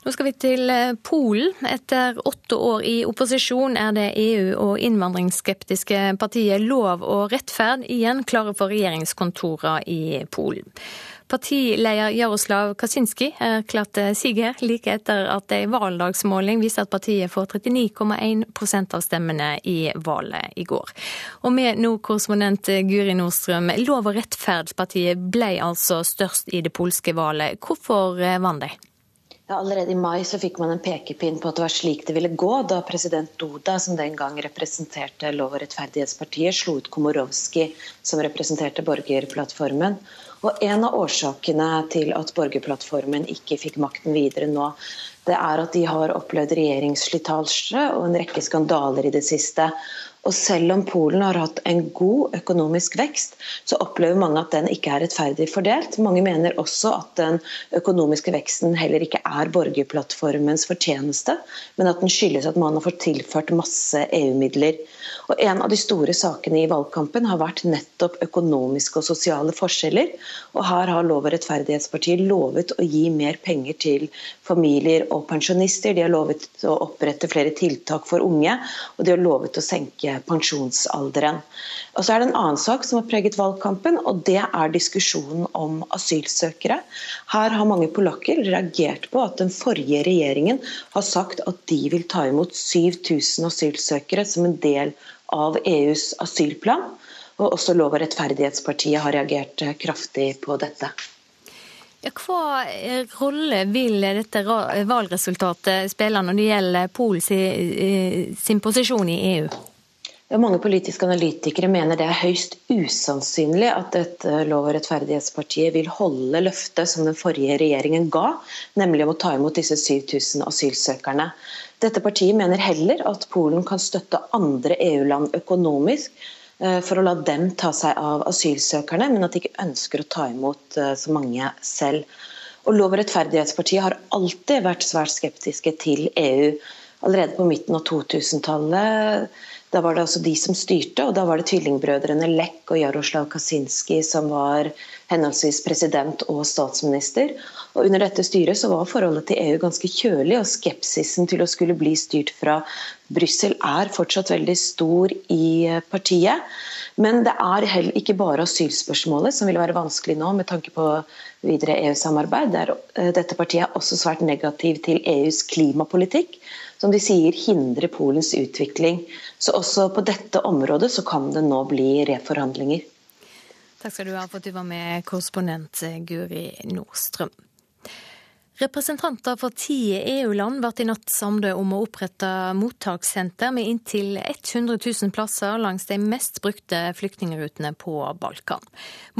Nå skal vi til eh, Polen. Etter åtte år i opposisjon er det EU- og innvandringsskeptiske partiet Lov og rettferd igjen klare for regjeringskontorene i Polen. Partileder Jaroslav Kaczynski erklærte siger like etter at ei valgdagsmåling viser at partiet får 39,1% av stemmene i valget i går. Og med nå korrespondent Guri Nordstrøm, Lov og rettferd-partiet ble altså størst i det polske valget. Hvorfor vant de? Ja, allerede i mai så fikk man en pekepinn på at det var slik det ville gå da president Duda, som den gang representerte Lov- og rettferdighetspartiet, slo ut Komorowski, som representerte borgerplattformen. Og En av årsakene til at borgerplattformen ikke fikk makten videre nå, det er at de har opplevd regjeringsslitasje og en rekke skandaler i det siste. Og selv om Polen har hatt en god økonomisk vekst, så opplever mange at den ikke er rettferdig fordelt. Mange mener også at den økonomiske veksten heller ikke er borgerplattformens fortjeneste, men at den skyldes at man har fått tilført masse EU-midler. Og En av de store sakene i valgkampen har vært nettopp økonomiske og sosiale forskjeller. Og Her har Lov- og rettferdighetspartiet lovet å gi mer penger til familier og pensjonister. De har lovet å opprette flere tiltak for unge, og de har lovet å senke pensjonsalderen. Og så er det en annen sak som har preget valgkampen, og det er diskusjonen om asylsøkere. Her har mange polakker reagert på at den forrige regjeringen har sagt at de vil ta imot 7000 asylsøkere som en del av EUs asylplan. Og også Lov- og rettferdighetspartiet har reagert kraftig på dette. Ja, hva rolle vil dette valgresultatet spille når det gjelder Polen eh, sin posisjon i EU? Ja, mange politiske analytikere mener det er høyst usannsynlig at dette Lov- og rettferdighetspartiet vil holde løftet som den forrige regjeringen ga, nemlig om å ta imot disse 7000 asylsøkerne. Dette partiet mener heller at Polen kan støtte andre EU-land økonomisk eh, for å la dem ta seg av asylsøkerne, men at de ikke ønsker å ta imot eh, så mange selv. Og Lov- og rettferdighetspartiet har alltid vært svært skeptiske til EU. Allerede på midten av 2000-tallet da var det altså de som styrte, og da var det tvillingbrødrene Lech og Jaroslav Kaczynski som var henholdsvis president og statsminister. Og Under dette styret så var forholdet til EU ganske kjølig, og skepsisen til å skulle bli styrt fra Brussel er fortsatt veldig stor i partiet. Men det er heller ikke bare asylspørsmålet som vil være vanskelig nå med tanke på videre EU-samarbeid. Eh, dette partiet er også svært negativ til EUs klimapolitikk, som de sier hindrer Polens utvikling. Så også på dette området så kan det nå bli reforhandlinger. Takk skal du ha for at du var med, korrespondent Guri Nordstrøm. Representanter for ti EU-land ble i natt samlet om å opprette mottakssenter med inntil 100 000 plasser langs de mest brukte flyktningrutene på Balkan.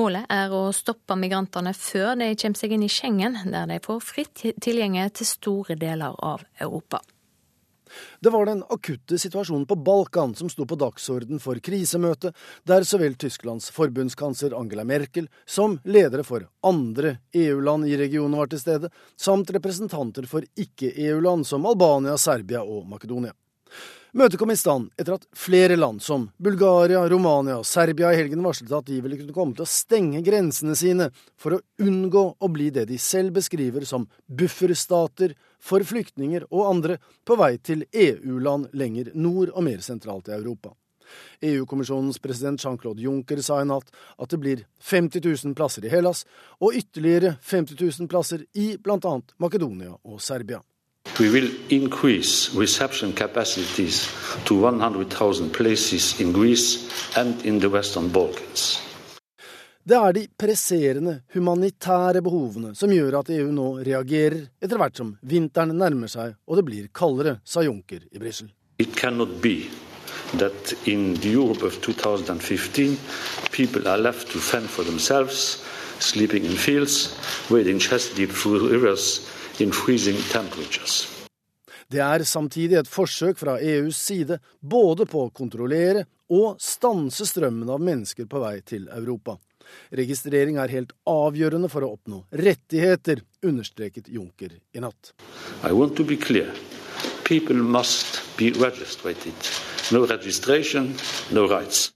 Målet er å stoppe migrantene før de kommer seg inn i Schengen, der de får fritt tilgjenge til store deler av Europa. Det var den akutte situasjonen på Balkan som sto på dagsorden for krisemøtet, der så vel Tysklands forbundskansler Angela Merkel som ledere for andre EU-land i regionen var til stede, samt representanter for ikke-EU-land som Albania, Serbia og Makedonia. Møtet kom i stand etter at flere land, som Bulgaria, Romania og Serbia, i helgen varslet at de ville kunne komme til å stenge grensene sine for å unngå å bli det de selv beskriver som bufferstater for flyktninger og andre på vei til EU-land lenger nord og mer sentralt i Europa. EU-kommisjonens president Jean-Claude Juncker sa i natt at det blir 50 000 plasser i Hellas og ytterligere 50 000 plasser i bl.a. Makedonia og Serbia. We will increase reception capacities to 100,000 places in Greece and in the Western Balkans. Det er de presserende humanitære behovene som gjør at EU nå reagerer etter hvert som vinteren nærmer seg og det blir kaldere, sa Juncker i Brussel. It cannot be that in the Europe of 2015 people are left to fend for themselves, sleeping in fields, wading chest deep through rivers in freezing temperatures. Det er samtidig et forsøk fra EUs side både på å kontrollere og stanse strømmen av mennesker på vei til Europa. Registrering er helt avgjørende for å oppnå rettigheter, understreket Juncker i natt. I want to be clear. People must be registered. No registration, no rights.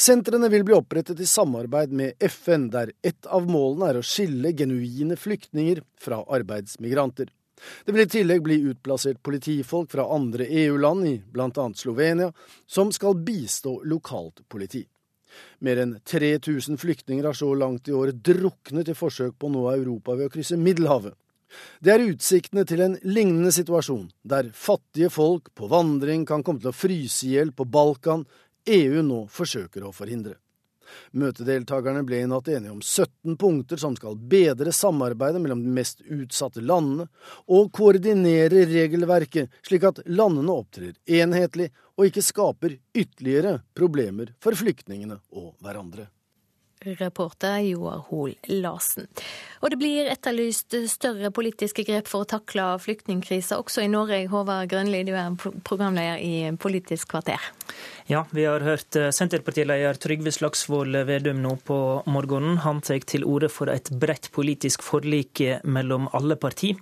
Sentrene vil bli opprettet i samarbeid med FN, der ett av målene er å skille genuine flyktninger fra arbeidsmigranter. Det vil i tillegg bli utplassert politifolk fra andre EU-land, i bl.a. Slovenia, som skal bistå lokalt politi. Mer enn 3000 flyktninger har så langt i år druknet i forsøk på å nå Europa ved å krysse Middelhavet. Det er utsiktene til en lignende situasjon, der fattige folk på vandring kan komme til å fryse i hjel på Balkan, EU nå forsøker å forhindre. Møtedeltakerne ble i natt enige om 17 punkter som skal bedre samarbeidet mellom de mest utsatte landene, og koordinere regelverket slik at landene opptrer enhetlig og ikke skaper ytterligere problemer for flyktningene og hverandre. Reporter Joar Hoel Larsen. Og det blir etterlyst større politiske grep for å takle flyktningkrisa også i Norge. Håvard Grønli, du er programleder i Politisk kvarter. Ja, vi har hørt eh, Senterpartileder Trygve Slagsvold Vedum nå på morgenen. Han tar til orde for et bredt politisk forlik mellom alle parti.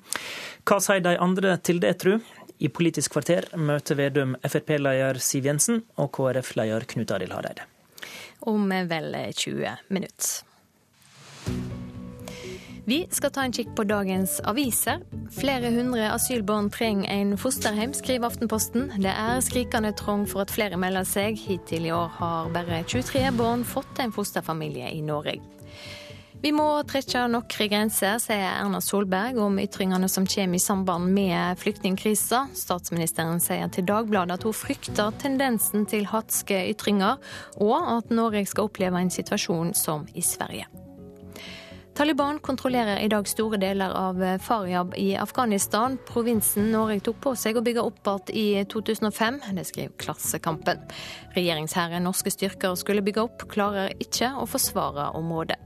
Hva sier de andre til det, tru? I Politisk kvarter møter Vedum Frp-leder Siv Jensen og KrF-leder Knut Arild Hareide om vel 20 minutter. Vi skal ta en kikk på dagens aviser. Flere hundre asylbarn trenger en fosterhjem, skriver Aftenposten. Det er skrikende trong for at flere melder seg. Hittil i år har bare 23 barn fått en fosterfamilie i Norge. Vi må trekke noen grenser, sier Erna Solberg om ytringene som kommer i samband med flyktningkrisa. Statsministeren sier til Dagbladet at hun frykter tendensen til hatske ytringer, og at Norge skal oppleve en situasjon som i Sverige. Taliban kontrollerer i dag store deler av Faryab i Afghanistan, provinsen Norge tok på seg å bygge opp igjen i 2005. Det skriver Klassekampen. Regjeringshæren norske styrker skulle bygge opp, klarer ikke å forsvare området.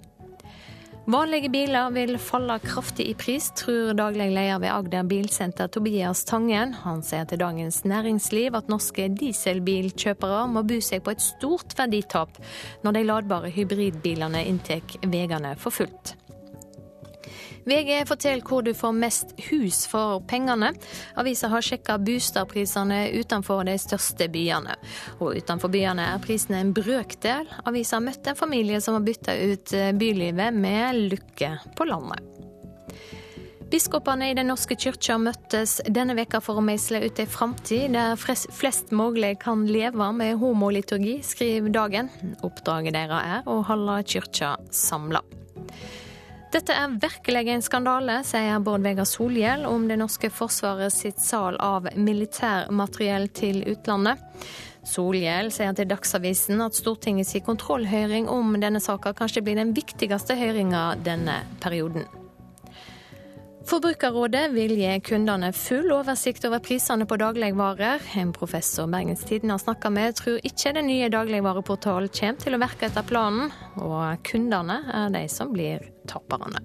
Vanlige biler vil falle kraftig i pris, tror daglig leder ved Agder Bilsenter Tobias Tangen. Han sier til Dagens Næringsliv at norske dieselbilkjøpere må bu seg på et stort verditap når de ladbare hybridbilene inntar veiene for fullt. VG forteller hvor du får mest hus for pengene. Avisa har sjekka boligprisene utenfor de største byene. Og utenfor byene er prisene en brøkdel. Avisa har møtt en familie som har bytta ut eh, bylivet med lykke på landet. Biskopene i Den norske kyrkja møttes denne veka for å meisle ut ei framtid der flest mulig kan leve med homoliturgi, skriver Dagen. Oppdraget deres er å holde kyrkja samla. Dette er virkelig en skandale, sier Bård Vegar Solhjell om det norske forsvaret sitt sal av militærmateriell til utlandet. Solhjell sier til Dagsavisen at Stortingets kontrollhøring om denne saka kanskje blir den viktigste høringa denne perioden. Forbrukerrådet vil gi kundene full oversikt over prisene på dagligvarer. En professor Bergens Tidende har snakka med, tror ikke den nye dagligvareportalen kommer til å virke etter planen, og kundene er de som blir taperne.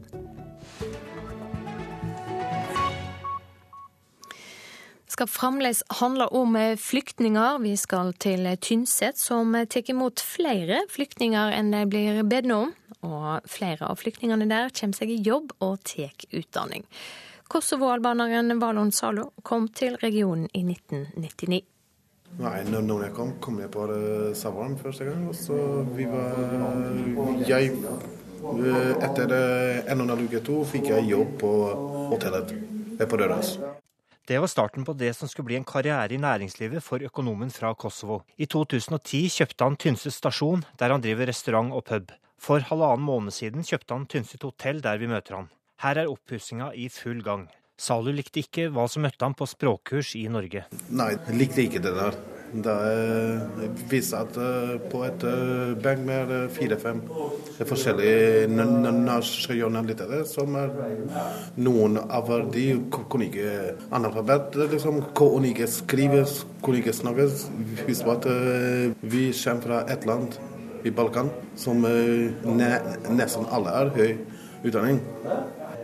Skal fremdeles handle om flyktninger. Vi skal til Tynset, som tar imot flere flyktninger enn de blir bedt om og flere av flyktningene der kommer seg i jobb og tar utdanning. Kosovo-albaneren Valon Zalo kom til regionen i 1999. Nei, når jeg kom, kom jeg bare sommeren første gang. Og så vi var Jeg Etter en og en halv uke to fikk jeg jobb på hotellet på Røros. Det var starten på det som skulle bli en karriere i næringslivet for økonomen fra Kosovo. I 2010 kjøpte han Tynset stasjon, der han driver restaurant og pub. For halvannen måned siden kjøpte han Tynset hotell der vi møter han. Her er oppussinga i full gang. Salu likte ikke hva som møtte ham på språkkurs i Norge. Nei, likte ikke det der. Det viser at på et eh, bank med fire-fem forskjellige nasjonaliteter. som er Noen av de kunne ikke analfabet, liksom, kunne ikke skrive, kunne ikke snakke. Husk at eh, vi kommer fra et land i Balkan, som eh, ne, nesten alle er høy utdanning.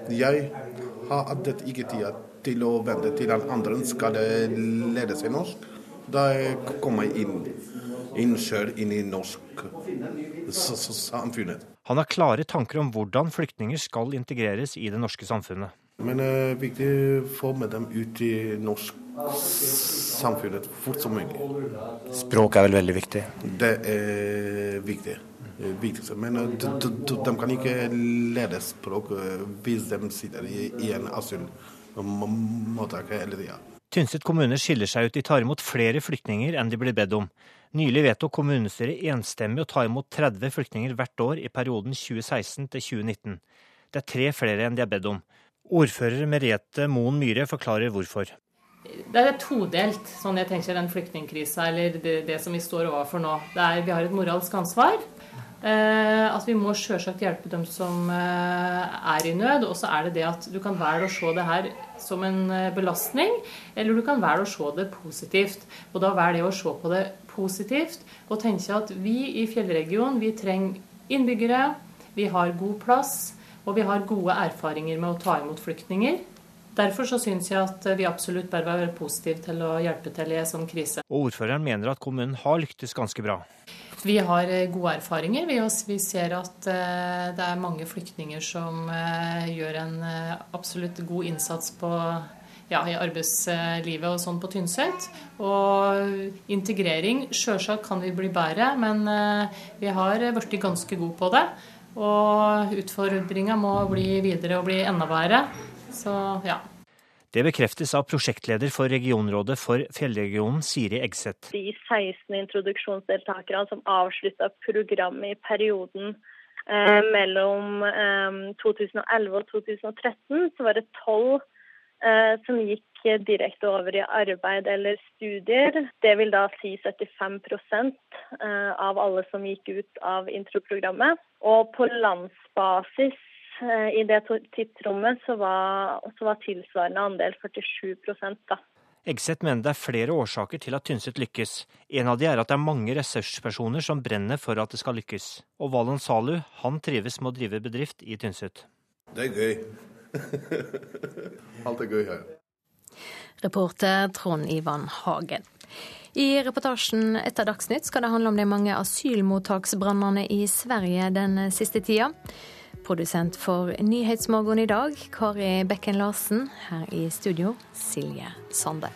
Jeg har hatt ikke tid til å vente til den andre skal lære seg norsk. Da kommer jeg inn, inn selv inn i norsk samfunnet. Han har klare tanker om hvordan flyktninger skal integreres i det norske samfunnet. Men det er viktig å få med dem ut i norsk samfunnet fort som mulig. Språk er vel veldig viktig? Det er viktig. Men eh, de, de, de, kan ikke lære språk eh, hvis de sitter i, i en asylmottak hele tida. Tynset kommune skiller seg ut. De tar imot flere flyktninger enn de blir bedt om. Nylig vedtok kommunestyret enstemmig å ta imot 30 flyktninger hvert år i perioden 2016 til 2019. Det er tre flere enn de er bedt om. Ordfører Merete Moen Myhre forklarer hvorfor. Det er todelt, sånn jeg tenker den flyktningkrisa, eller det, det, som vi står overfor nå. Er, vi har et moralsk ansvar. Eh, at vi må selvsagt hjelpe dem som eh, er i nød. Og så er det det at du kan velge å se det her som en eh, belastning, eller du kan velge å se det positivt. Og da velger jeg å se på det positivt og tenke at vi i fjellregionen vi trenger innbyggere, vi har god plass, og vi har gode erfaringer med å ta imot flyktninger. Derfor så syns jeg at vi absolutt bør være positive til å hjelpe til i en sånn krise. Og ordføreren mener at kommunen har lyktes ganske bra. Vi har eh, gode erfaringer. Vi ser at eh, det er mange flyktninger som eh, gjør en absolutt god innsats på, ja, i arbeidslivet og sånn på Tynset. Og integrering, sjølsagt kan vi bli bedre, men vi har blitt ganske gode på det. Og utfordringa må bli videre og bli enda bedre. Så ja. Det bekreftes av prosjektleder for regionrådet for fjellregionen, Siri Eggseth. De 16 introduksjonsdeltakerne som avslutta programmet i perioden eh, mellom eh, 2011 og 2013, så var det tolv eh, som gikk direkte over i arbeid eller studier. Det vil da si 75 eh, av alle som gikk ut av introprogrammet. Og på landsbasis I det tidsrommet så var, så var tilsvarende andel 47 da. Egseth mener det er flere årsaker til at Tynset lykkes. En av de er at det er mange ressurspersoner som brenner for at det skal lykkes. Og Valon Salu han trives med å drive bedrift i Tynset. Det er gøy. Alt er gøy her. Reporter Trond Ivan Hagen. I reportasjen etter Dagsnytt skal det handle om de mange asylmottaksbrannene i Sverige den siste tida. Produsent for Nyhetsmorgen i dag, Kari Bekken Larsen. Her i studio, Silje Sande.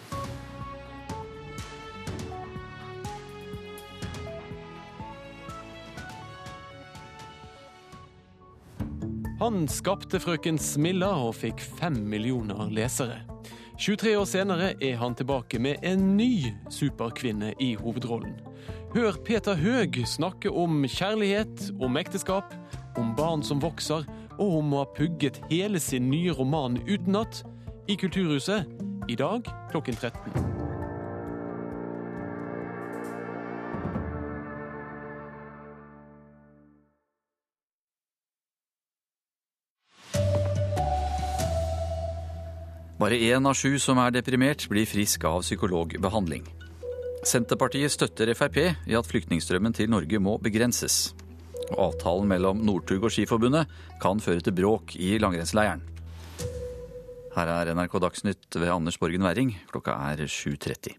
Han skapte Frøken Smilla og fikk fem millioner lesere. 23 år senere er han tilbake med en ny superkvinne i hovedrollen. Hør Peter Høeg snakke om kjærlighet, om ekteskap, om barn som vokser, og om å ha pugget hele sin nye roman utenat i Kulturhuset i dag klokken 13. Bare én av sju som er deprimert, blir frisk av psykologbehandling. Senterpartiet støtter Frp i at flyktningstrømmen til Norge må begrenses. Avtalen mellom Northug og Skiforbundet kan føre til bråk i langrennsleiren. Her er NRK Dagsnytt ved Anders Borgen Werring. Klokka er 7.30.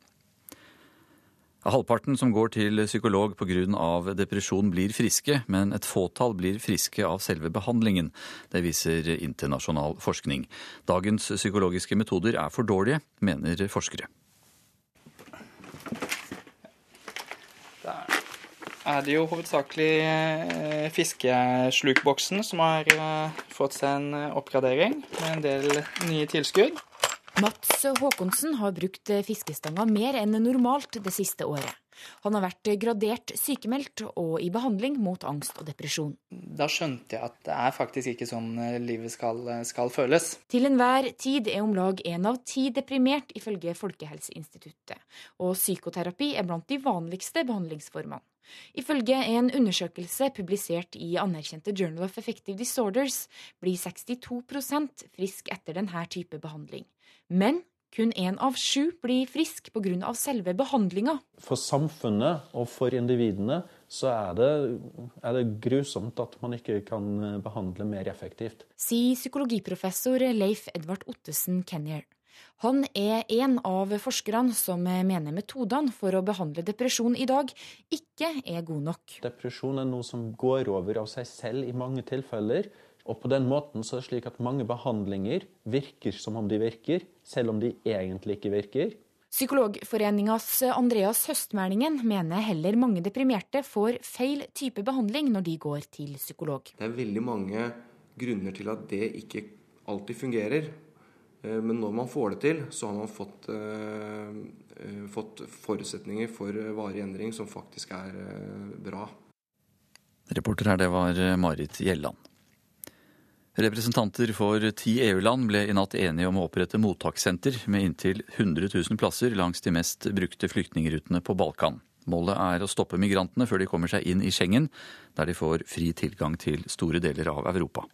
Halvparten som går til psykolog pga. depresjon blir friske, men et fåtall blir friske av selve behandlingen. Det viser internasjonal forskning. Dagens psykologiske metoder er for dårlige, mener forskere. Er det jo hovedsakelig eh, fiskeslukboksen som har eh, fått seg en eh, oppgradering med en del nye tilskudd. Mats Håkonsen har brukt fiskestanga mer enn normalt det siste året. Han har vært gradert sykemeldt og i behandling mot angst og depresjon. Da skjønte jeg at det er faktisk ikke sånn livet skal, skal føles. Til enhver tid er om lag én av ti deprimert, ifølge Folkehelseinstituttet. Og psykoterapi er blant de vanligste behandlingsformene. Ifølge en undersøkelse publisert i anerkjente Journal of Effective Disorders blir 62% frisk etter denne type behandling. Men kun én av sju blir frisk pga. selve behandlinga. For samfunnet og for individene så er det, er det, grusomt at man ikke kan behandle mer effektivt. Sier psykologiprofessor Leif Edvard Ottesen Kenyer. Han er en av forskerne som mener metodene for å behandle depresjon i dag ikke er gode nok. Depresjon er noe som går over av seg selv i mange tilfeller. Og på den måten så er det slik at mange behandlinger virker som om de virker, selv om de egentlig ikke virker. Psykologforeningas Andreas Høstmælingen mener heller mange deprimerte får feil type behandling når de går til psykolog. Det er veldig mange grunner til at det ikke alltid fungerer. Eh, men når man får det til, så har man fått, eh, eh, fått forutsetninger for varig endring som faktisk er bra. Reporter her, det var Marit Gjelland. Representanter for ti EU-land ble i natt enige om å opprette mottakssenter med inntil 100 000 plasser langs de mest brukte flyktningrutene på Balkan. Målet er å stoppe migrantene før de kommer seg inn i Schengen, der de får fri tilgang til store deler av Europa.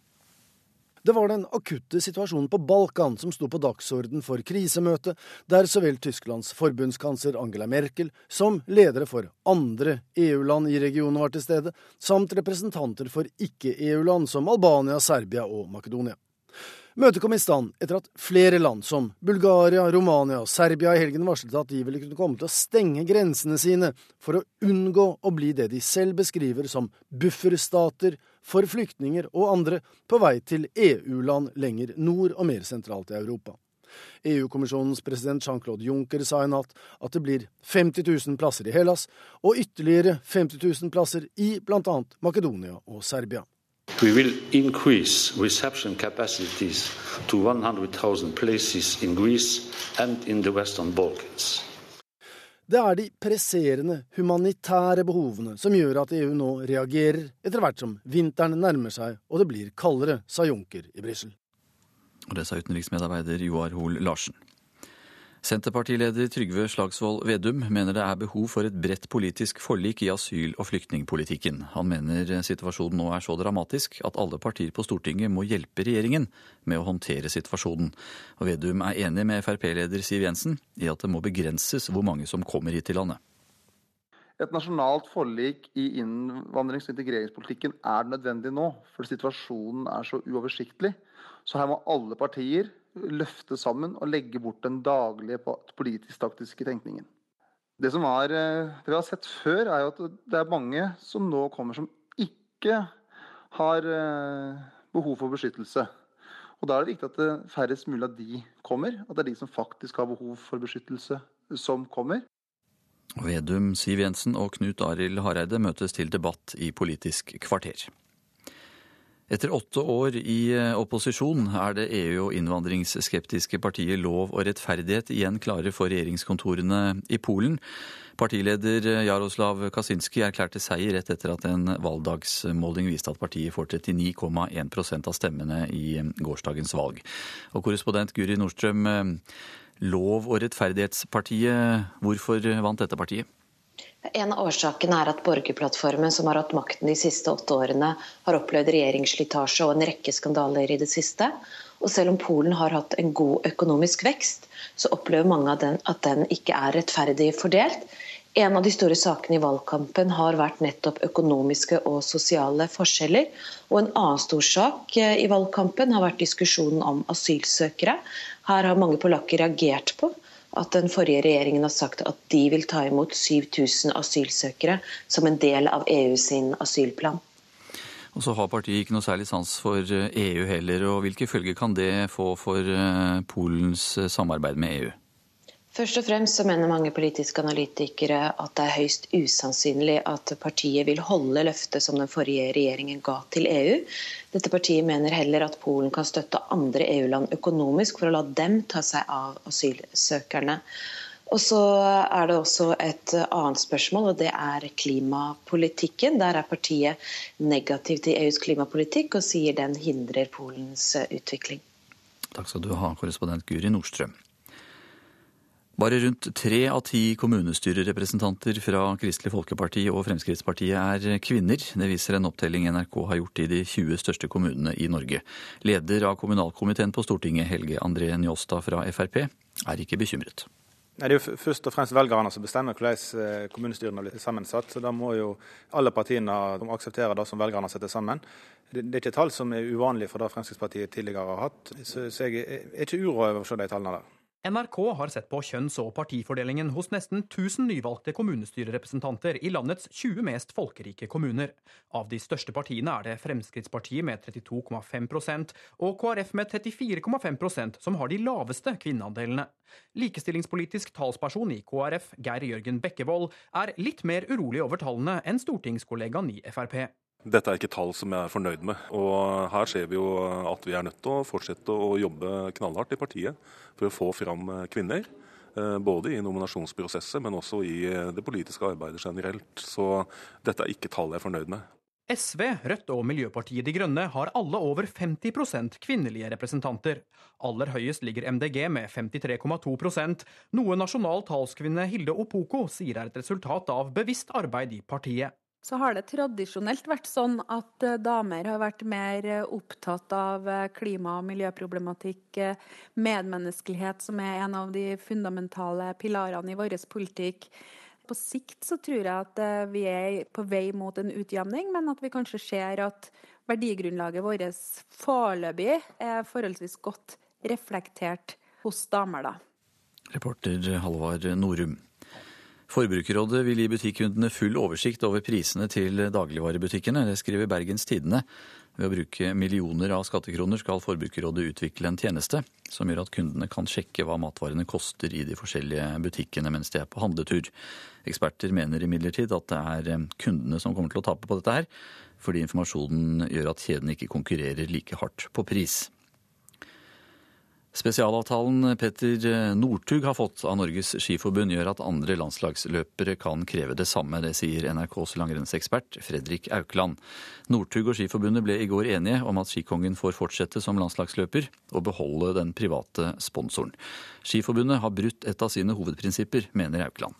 Det var den akutte situasjonen på Balkan som sto på dagsorden for krisemøtet, der så vel Tysklands forbundskansler Angela Merkel som ledere for andre EU-land i regionen var til stede, samt representanter for ikke-EU-land som Albania, Serbia og Makedonia. Møtet kom i stand etter at flere land, som Bulgaria, Romania og Serbia, i helgen varslet at de ville kunne komme til å stenge grensene sine for å unngå å bli det de selv beskriver som bufferstater for flyktninger og andre på vei til EU-land lenger nord og mer sentralt i Europa. EU-kommisjonens president Jean-Claude Juncker sa i natt at det blir 50 000 plasser i Hellas og ytterligere 50 000 plasser i bl.a. Makedonia og Serbia. We will increase reception capacities to 100,000 places in Greece and in the Western Balkans. Det er de presserende humanitære behovene som gjør at EU nå reagerer etter hvert som vinteren nærmer seg og det blir kaldere, sa Juncker i Brussel. Og det sa utenriksmedarbeider Joar Hoel Larsen. Senterpartileder Trygve Slagsvold Vedum mener det er behov for et bredt politisk forlik i asyl- og flyktningpolitikken. Han mener situasjonen nå er så dramatisk at alle partier på Stortinget må hjelpe regjeringen med å håndtere situasjonen. Og Vedum er enig med Frp-leder Siv Jensen i at det må begrenses hvor mange som kommer hit til landet. Et nasjonalt forlik i innvandrings- og integreringspolitikken er nødvendig nå, for situasjonen er så uoversiktlig. Så her må alle partier løfte sammen og legge bort den daglige politisk-taktiske tenkningen. Det som er, eh, det vi har sett før, er jo at det er mange som nå kommer som ikke har eh, behov for beskyttelse. Og Da er det viktig at det færrest mulig av de kommer. At det er de som faktisk har behov for beskyttelse, som kommer. Vedum, Siv Jensen og Knut Arild Hareide møtes til debatt i Politisk kvarter. Etter åtte år i eh, opposisjon er det EU- og innvandringsskeptiske partiet Lov og rettferdighet igjen klare for regjeringskontorene i Polen. Partileder Jaroslav Kaczynski erklærte seier rett etter at en valgdagsmåling viste at partiet får 39,1% av stemmene i gårsdagens valg. Og korrespondent Guri Nordstrøm, eh, Lov- og rettferdighetspartiet, hvorfor vant dette partiet? En av årsakene er at borgerplattformen, som har hatt makten de siste åtte årene, har opplevd regjeringsslitasje og en rekke skandaler i det siste. Og selv om Polen har hatt en god økonomisk vekst, så opplever mange den at den ikke er rettferdig fordelt. En av de store sakene i valgkampen har vært nettopp økonomiske og sosiale forskjeller. Og en annen stor sak eh, i valgkampen har vært diskusjonen om asylsøkere. Her har mange polakker reagert på at den forrige regjeringen har sagt at de vil ta imot 7000 asylsøkere som en del av EU sin asylplan. Og så har partiet ikke noe særlig sans for EU eh, e heller. og Hvilke følger kan det få for eh, Polens eh, samarbeid med EU? Først og fremst så mener mange politiske analytikere at det er høyst usannsynlig at partiet vil holde løftet som den forrige regjeringen ga til EU. Dette partiet mener heller at Polen kan støtte andre EU-land økonomisk for å la dem ta seg av asylsøkerne. Og så er det også et annet spørsmål, og det er klimapolitikken. Der er partiet negativ til EUs klimapolitikk og sier den hindrer Polens utvikling. Takk skal du ha, korrespondent Guri Nordstrøm. Bare rundt tre av ti kommunestyrerepresentanter fra Kristelig Folkeparti og Fremskrittspartiet er kvinner. Det viser en opptelling NRK har gjort i de 20 største kommunene i Norge. Leder av kommunalkomiteen på Stortinget, Helge André Njåstad fra Frp, er ikke bekymret. Det er jo først og fremst velgerne som bestemmer hvordan eh, kommunestyrene blir sammensatt. så Da må jo alle partiene akseptere det som velgerne setter sammen. Det er ikke tall som er uvanlige for det Fremskrittspartiet tidligere har hatt. Så jeg er ikke uroa over å se de tallene der. NRK har sett på kjønns- og partifordelingen hos nesten 1000 nyvalgte kommunestyrerepresentanter i landets 20 mest folkerike kommuner. Av de største partiene er det Fremskrittspartiet med 32,5% og KrF med 34,5% som har de laveste kvinneandelene. Likestillingspolitisk talsperson i KrF, Geir Jørgen Bekkevold, er litt mer urolig over tallene enn stortingskollegaen i Frp. Dette er ikke tall som jeg er fornøyd med. Og her ser vi jo at vi er nødt til å fortsette å jobbe knallhardt i partiet for å få fram kvinner. Eh, både i nominasjonsprosesset, men også i det politiske arbeidet generelt. Så dette er ikke tall jeg er fornøyd med. SV, Rødt og Miljøpartiet De Grønne har alle over 50 kvinnelige representanter. Aller høyest ligger MDG med 53,2% noe nasjonal talskvinne Hilde Opoko sier er et resultat av bevisst arbeid i partiet. Så har det tradisjonelt vært sånn at eh, damer har vært mer eh, opptatt av eh, klima- og miljøproblematikk, medmenneskelighet, som er en av de fundamentale pilarene i vår politikk. På sikt så tror jeg at vi er på vei mot en utjevning, men at vi kanskje ser at verdigrunnlaget vårt foreløpig er forholdsvis godt reflektert hos damer, da. Reporter Halvard Norum. Forbrukerrådet vil gi butikkundene full oversikt over prisene til dagligvarebutikkene. Det skriver Bergens Tidende. Ved å bruke millioner av skattekroner skal Forbrukerrådet utvikle en tjeneste som gjør at kundene kan sjekke hva matvarene koster i de forskjellige butikkene mens de er på handletur. Eksperter mener imidlertid at det er kundene som kommer til å tape på dette her, fordi informasjonen gjør at kjedene ikke konkurrerer like hardt på pris. Spesialavtalen Petter Northug har fått av Norges Skiforbund, gjør at andre landslagsløpere kan kreve det samme. Det sier NRKs langrennsekspert Fredrik Aukland. Northug og Skiforbundet ble i går enige om at skikongen får fortsette som landslagsløper og beholde den private sponsoren. Skiforbundet har brutt et av sine hovedprinsipper, mener Aukland.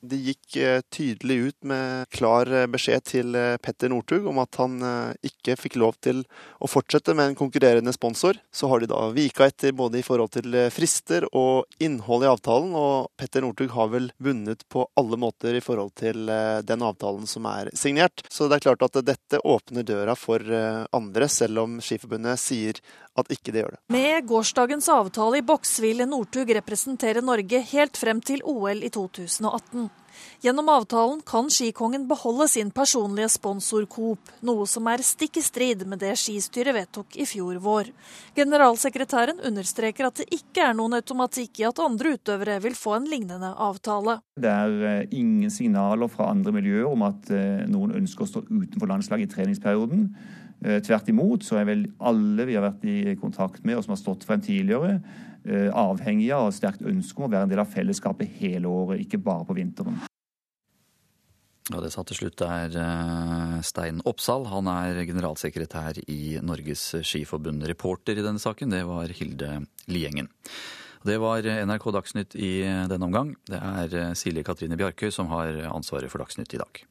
De gikk eh, tydelig ut med klar eh, beskjed til eh, Petter Northug om at han ikke fikk lov til å fortsette med en konkurrerende sponsor. Så har de da vika etter både i forhold til frister og innhold i avtalen, og Petter Northug har vel vunnet på alle måter i forhold til den avtalen som er signert. Så det er klart at dette åpner døra for andre, selv om Skiforbundet sier at ikke det gjør det. Med gårsdagens avtale i boks vil Northug representere Norge helt frem til OL i 2018. Gjennom avtalen kan skikongen beholde sin personlige sponsor Coop, noe som er stikk i strid med det skistyret vedtok i fjor vår. Generalsekretæren understreker at det ikke er noen automatikk i at andre utøvere vil få en lignende avtale. Det er eh, ingen signaler fra andre miljøer om at eh, noen ønsker å stå utenfor landslaget i treningsperioden. Eh, tvert imot så er vel alle vi har vært i kontakt med og som har stått frem tidligere, eh, avhengige av sterkt ønske om å være en del av fellesskapet hele året, ikke bare på vinteren. Ja, Det sa til slutt er eh, Stein Oppsal. Han er generalsekretær i Norges Skiforbund. Reporter i denne saken, det var Hilde Liengen. Det var NRK Dagsnytt i denne omgang. Det er Silje Katrine Bjarkøy som har ansvaret for Dagsnytt i dag.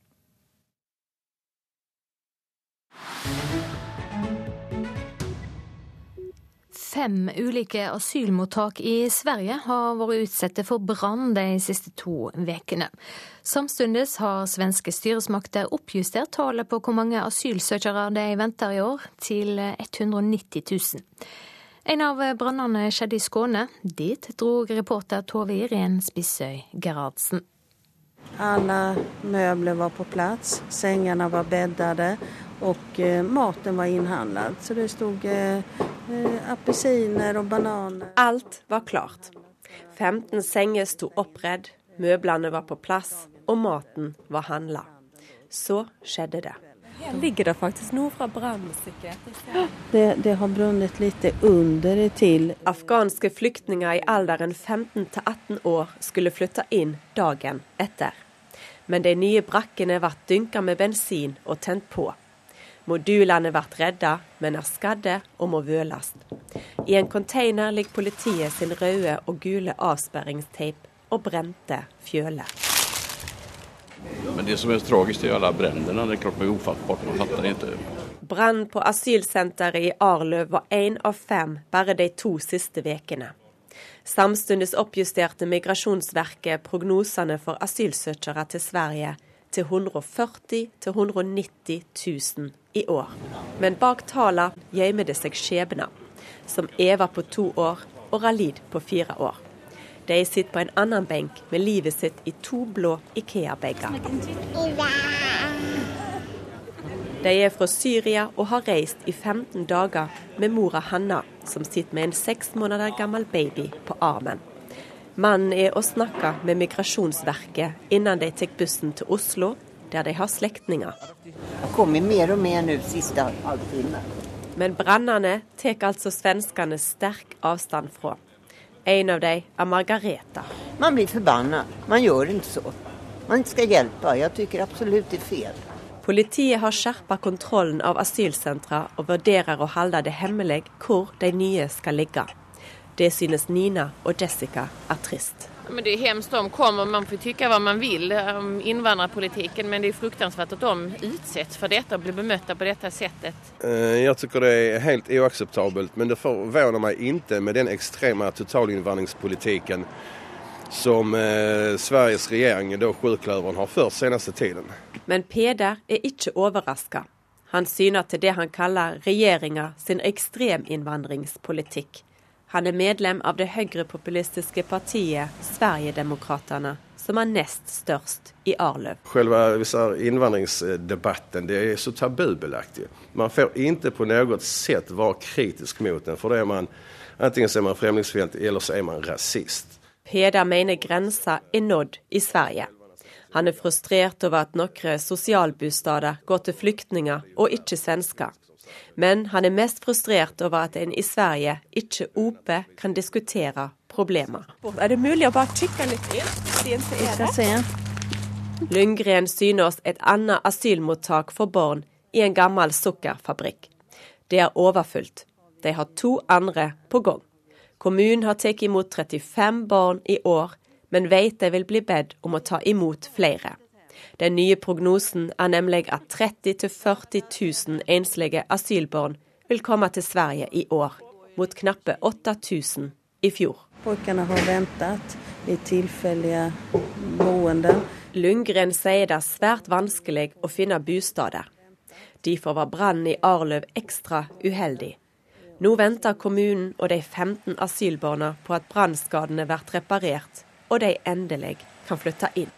Fem ulike asylmottak i Sverige har vært utsatt for brann de siste to ukene. Samtidig har svenske styresmakter oppjustert tallet på hvor mange asylsøkere de venter i år, til 190 000. En av brannene skjedde i Skåne. Dit dro reporter Tove Irén Spissøy Gerhardsen. Alle møbler var på plass, sengene var beddede og eh, maten var innhandlet. Så det stod eh, eh, appelsiner og bananer. Alt var klart. 15 senger sto oppredd, møblene var på plass, og maten var handla. Så skjedde det. Ligger det faktisk noe fra brannen? Det, det har brunnet litt under til. Afghanske flyktninger i alderen 15 til 18 år skulle flytte inn dagen etter. Men de nye brakkene ble dynka med bensin og tent på. Modulene blir redda, men er skadde og må vøles. I en container ligger politiet sin røde og gule avsperringsteip og brente fjøler. Men det som er tragisk, er alle brannene. Det er klart det er ufattbart. Man fatter ikke. Brann på asylsenteret i Arløv var én av fem bare de to siste ukene. Samtidig oppjusterte Migrasjonsverket prognosene for asylsøkere til Sverige til 140 000-190 000 i år. Men bak tallene gjemmer det seg skjebner, som Eva på to år og Ralid på fire år. De sitter på en annen benk med livet sitt i to blå Ikea-bager. De er fra Syria og har reist i 15 dager med mora Hanna, som sitter med en seks måneder gammel baby på armen. Mannen er og snakker med Migrasjonsverket innan de tar bussen til Oslo, der de har slektninger. Det kommer mer og mer nå siste halvtime. Men brannene tar altså svenskene sterk avstand fra. En av dem er Margareta. Man blir forbanna. Man gjør ikke så. Man skal hjelpe. Jeg syns absolutt det er feil. Politiet har skjerpa kontrollen av asylsentra og vurderer å holde det hemmelig hvor de nye skal ligge. Det synes Nina og Jessica er trist. Men det är hemskt de kommer, man får tycka vad man vill om invandrarpolitiken men det är fruktansvärt att de utsätts för detta och blir bemötta på detta sättet. Eh, jag tycker det är helt oacceptabelt men det förvånar mig inte med den extrema totalinvandringspolitiken som eh, Sveriges regjering, da sjuklövern, har ført senaste tiden. Men Peder er ikke overraska. Han syner til det han kaller regjeringa sin ekstreminnvandringspolitikk. Han er medlem av det høyrepopulistiske partiet Sverigedemokraterna, som er nest størst i Arlöv. Selve innvandringsdebatten det er så tabubelagt. Man får ikke på noe sett være kritisk mot den, for det er man, enten er man fremmedfiendtlig, eller så er man rasist. Peder mener grensa er nådd i Sverige. Han er frustrert over at noen sosialbosteder går til flyktninger og ikke svensker. Men han er mest frustrert over at en i Sverige ikke ope kan diskutere problemer. Er det mulig å bare trykke litt inn? Jeg skal se. Lundgren syner oss et annet asylmottak for barn i en gammel sukkerfabrikk. Det er overfylt. De har to andre på gang. Kommunen har tatt imot 35 barn i år, men vet de vil bli bedt om å ta imot flere. Den nye prognosen er nemlig at 30 000-40 000 enslige asylbarn vil komme til Sverige i år, mot knappe 8000 i fjor. Pojkarna har ventet i tilfeldige boende. Lundgren sier det er svært vanskelig å finne bosteder. Derfor var brannen i Arløv ekstra uheldig. Nå venter kommunen og de 15 asylbarna på at brannskadene blir reparert, og de endelig kan flytte inn.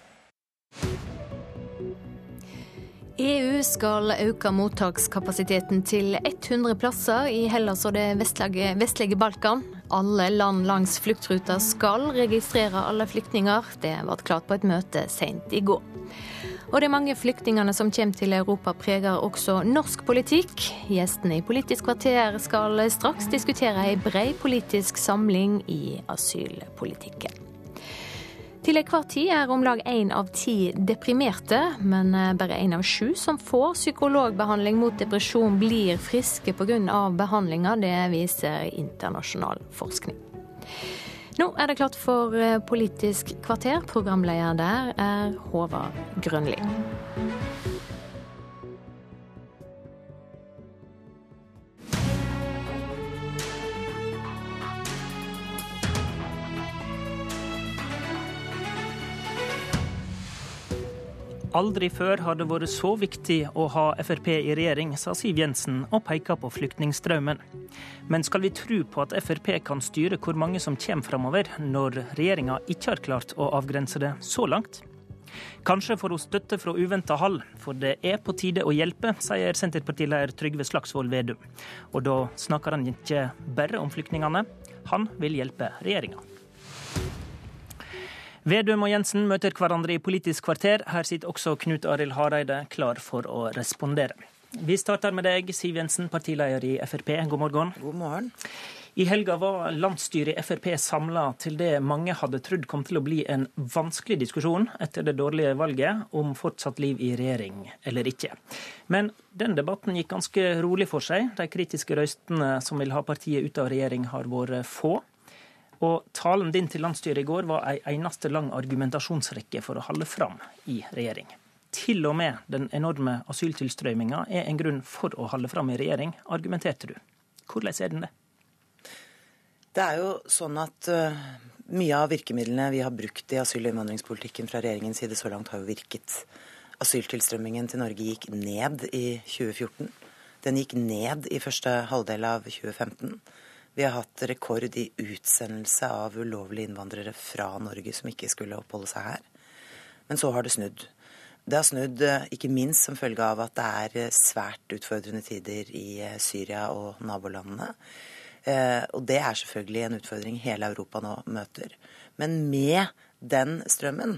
EU skal øke mottakskapasiteten til 100 plasser i Hellas og det vestlige, vestlige Balkan. Alle land langs fluktruta skal registrere alle flyktninger. Det ble klart på et møte sent i går. Og de mange flyktningene som kommer til Europa preger også norsk politikk. Gjestene i Politisk kvarter skal straks diskutere ei brei politisk samling i asylpolitikken. Til enhver tid er om lag én av ti deprimerte, men bare én av sju som får psykologbehandling mot depresjon, blir friske pga. behandlinga. Det viser internasjonal forskning. Nå er det klart for eh, Politisk kvarter. Programleder der er Håvard Grønli. Aldri før har det vært så viktig å ha Frp i regjering, sa Siv Jensen og peka på flyktningstrømmen. Men skal vi tro på at Frp kan styre hvor mange som kommer framover, når regjeringa ikke har klart å avgrense det så langt? Kanskje får hun støtte fra uventa hold, for det er på tide å hjelpe, sier Senterpartileder Trygve Slagsvold Vedum. Og da snakker han ikke bare om flyktningene, han vil hjelpe regjeringa. Vedum og Jensen møter hverandre i Politisk kvarter. Her sitter også Knut Arild Hareide klar for å respondere. Vi starter med deg, Siv Jensen, partileder i Frp. God morgen. God morgen. I helga var landsstyret i Frp samla til det mange hadde trodd kom til å bli en vanskelig diskusjon etter det dårlige valget om fortsatt liv i regjering eller ikke. Men den debatten gikk ganske rolig for seg. De kritiske røystene som vil ha partiet ut av regjering, har vært få. Og talen din til landsstyret i går var ei eneste lang argumentasjonsrekke for å holde fram i regjering. Til og med den enorme asyltilstrømminga er en grunn for å holde fram i regjering, argumenterte du. Hvordan er den det? Det er jo sånn at uh, mye av virkemidlene vi har brukt i asyl- og innvandringspolitikken fra regjeringens side så langt, har jo virket. Asyltilstrømmingen til Norge gikk ned i 2014. Den gikk ned i første halvdel av 2015. Vi har hatt rekord i utsendelse av ulovlige innvandrere fra Norge som ikke skulle oppholde seg her. Men så har det snudd. Det har snudd eh, ikke minst som følge av at det er eh, svært utfordrende tider i eh, Syria og nabolandene. Og det er selvfølgelig en utfordring hele Europa nå møter. Men med den strømmen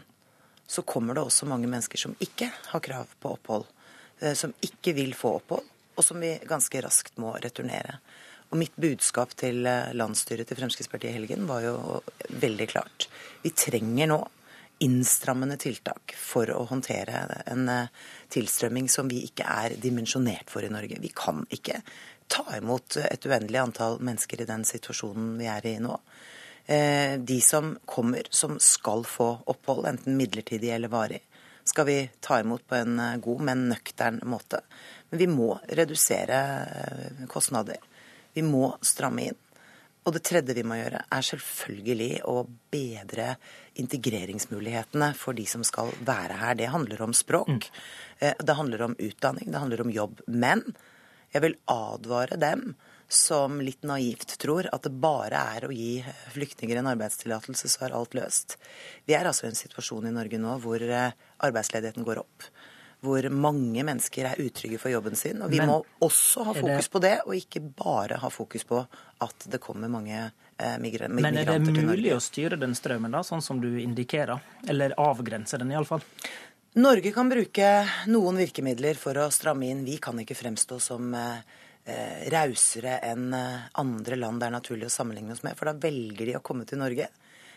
så kommer det også mange mennesker som ikke har krav på opphold. Som ikke vil få opphold, og som vi ganske raskt må returnere. Og mitt budskap til eh, landsstyret til Fremskrittspartiet i helgen var jo veldig klart. Vi trenger nå innstrammende tiltak for å håndtere en tilstrømming som vi ikke er dimensjonert for i Norge. Vi kan ikke ta imot et uendelig antall mennesker i den situasjonen vi er i nå. De som kommer, som skal få opphold, enten midlertidig eller varig, skal vi ta imot på en god, men nøktern måte. Men vi må redusere kostnader. Vi må stramme inn. Og det tredje vi må gjøre, er selvfølgelig å bedre integreringsmulighetene for de som skal være her. Det handler om språk, mm. det handler om utdanning, det handler om jobb. Men jeg vil advare dem som litt naivt tror at det bare er å gi flyktninger en arbeidstillatelse, så er alt løst. Vi er altså i en situasjon i Norge nå hvor eh, arbeidsledigheten går opp hvor mange mennesker er utrygge for jobben sin. Og vi Men, må også ha fokus det... på det, og ikke bare ha fokus på at det kommer mange eh, migranter til Norge. Men er det mulig å styre den strømmen, da, sånn som du indikerer? Eller avgrense den, iallfall? Norge kan bruke noen virkemidler for å stramme inn. Vi kan ikke fremstå som eh, eh rausere enn eh, andre land det er naturlig å sammenligne oss med. For da velger de å komme til Norge.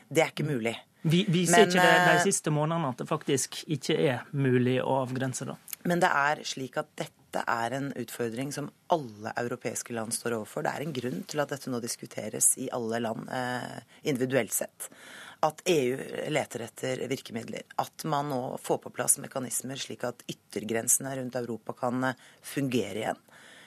Det er ikke mulig. Vi, viser men, ikke det de eh, siste månedene at det faktisk ikke er mulig å avgrense det? Men det er slik at dette er en utfordring som alle europeiske land står overfor. Det er en grunn til at dette nå diskuteres i alle land eh, individuelt sett. At EU leter etter virkemidler. At man nå får på plass mekanismer slik at yttergrensene rundt Europa kan eh, fungere igjen.